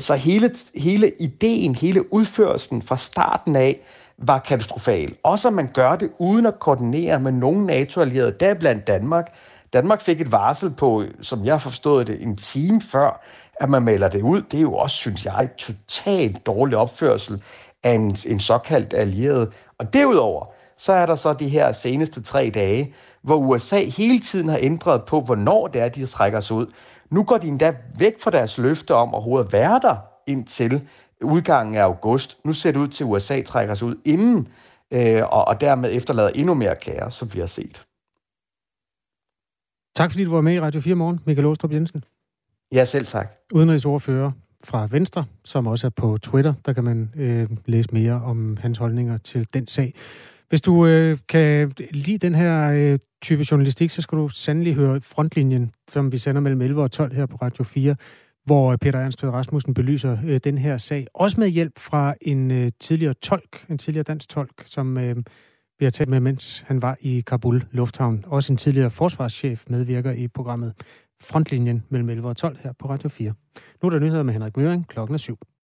Så hele, hele ideen, hele udførelsen fra starten af, var katastrofal. Også at man gør det uden at koordinere med nogen NATO-allierede, der blandt Danmark, Danmark fik et varsel på, som jeg forstod det, en time før, at man melder det ud. Det er jo også, synes jeg, totalt dårlig opførsel af en, en såkaldt allieret. Og derudover, så er der så de her seneste tre dage, hvor USA hele tiden har ændret på, hvornår det er, de trækker sig ud. Nu går de endda væk fra deres løfte om overhovedet at være der indtil udgangen af august. Nu ser det ud til, at USA trækker sig ud inden, øh, og, og dermed efterlader endnu mere kaos, som vi har set.
Tak fordi du var med i Radio 4 Morgen, Michael Åstrup Jensen.
Ja, selv tak.
Udenrigsordfører fra Venstre, som også er på Twitter. Der kan man øh, læse mere om hans holdninger til den sag. Hvis du øh, kan lide den her øh, type journalistik, så skal du sandelig høre Frontlinjen, som vi sender mellem 11 og 12 her på Radio 4, hvor Peter Ernst Rasmussen belyser øh, den her sag. Også med hjælp fra en øh, tidligere tolk, en tidligere dansk tolk, som øh, vi har talt med, mens han var i Kabul Lufthavn. Også en tidligere forsvarschef medvirker i programmet Frontlinjen mellem 11 og 12 her på Radio 4. Nu er der nyheder med Henrik Møring klokken er 7.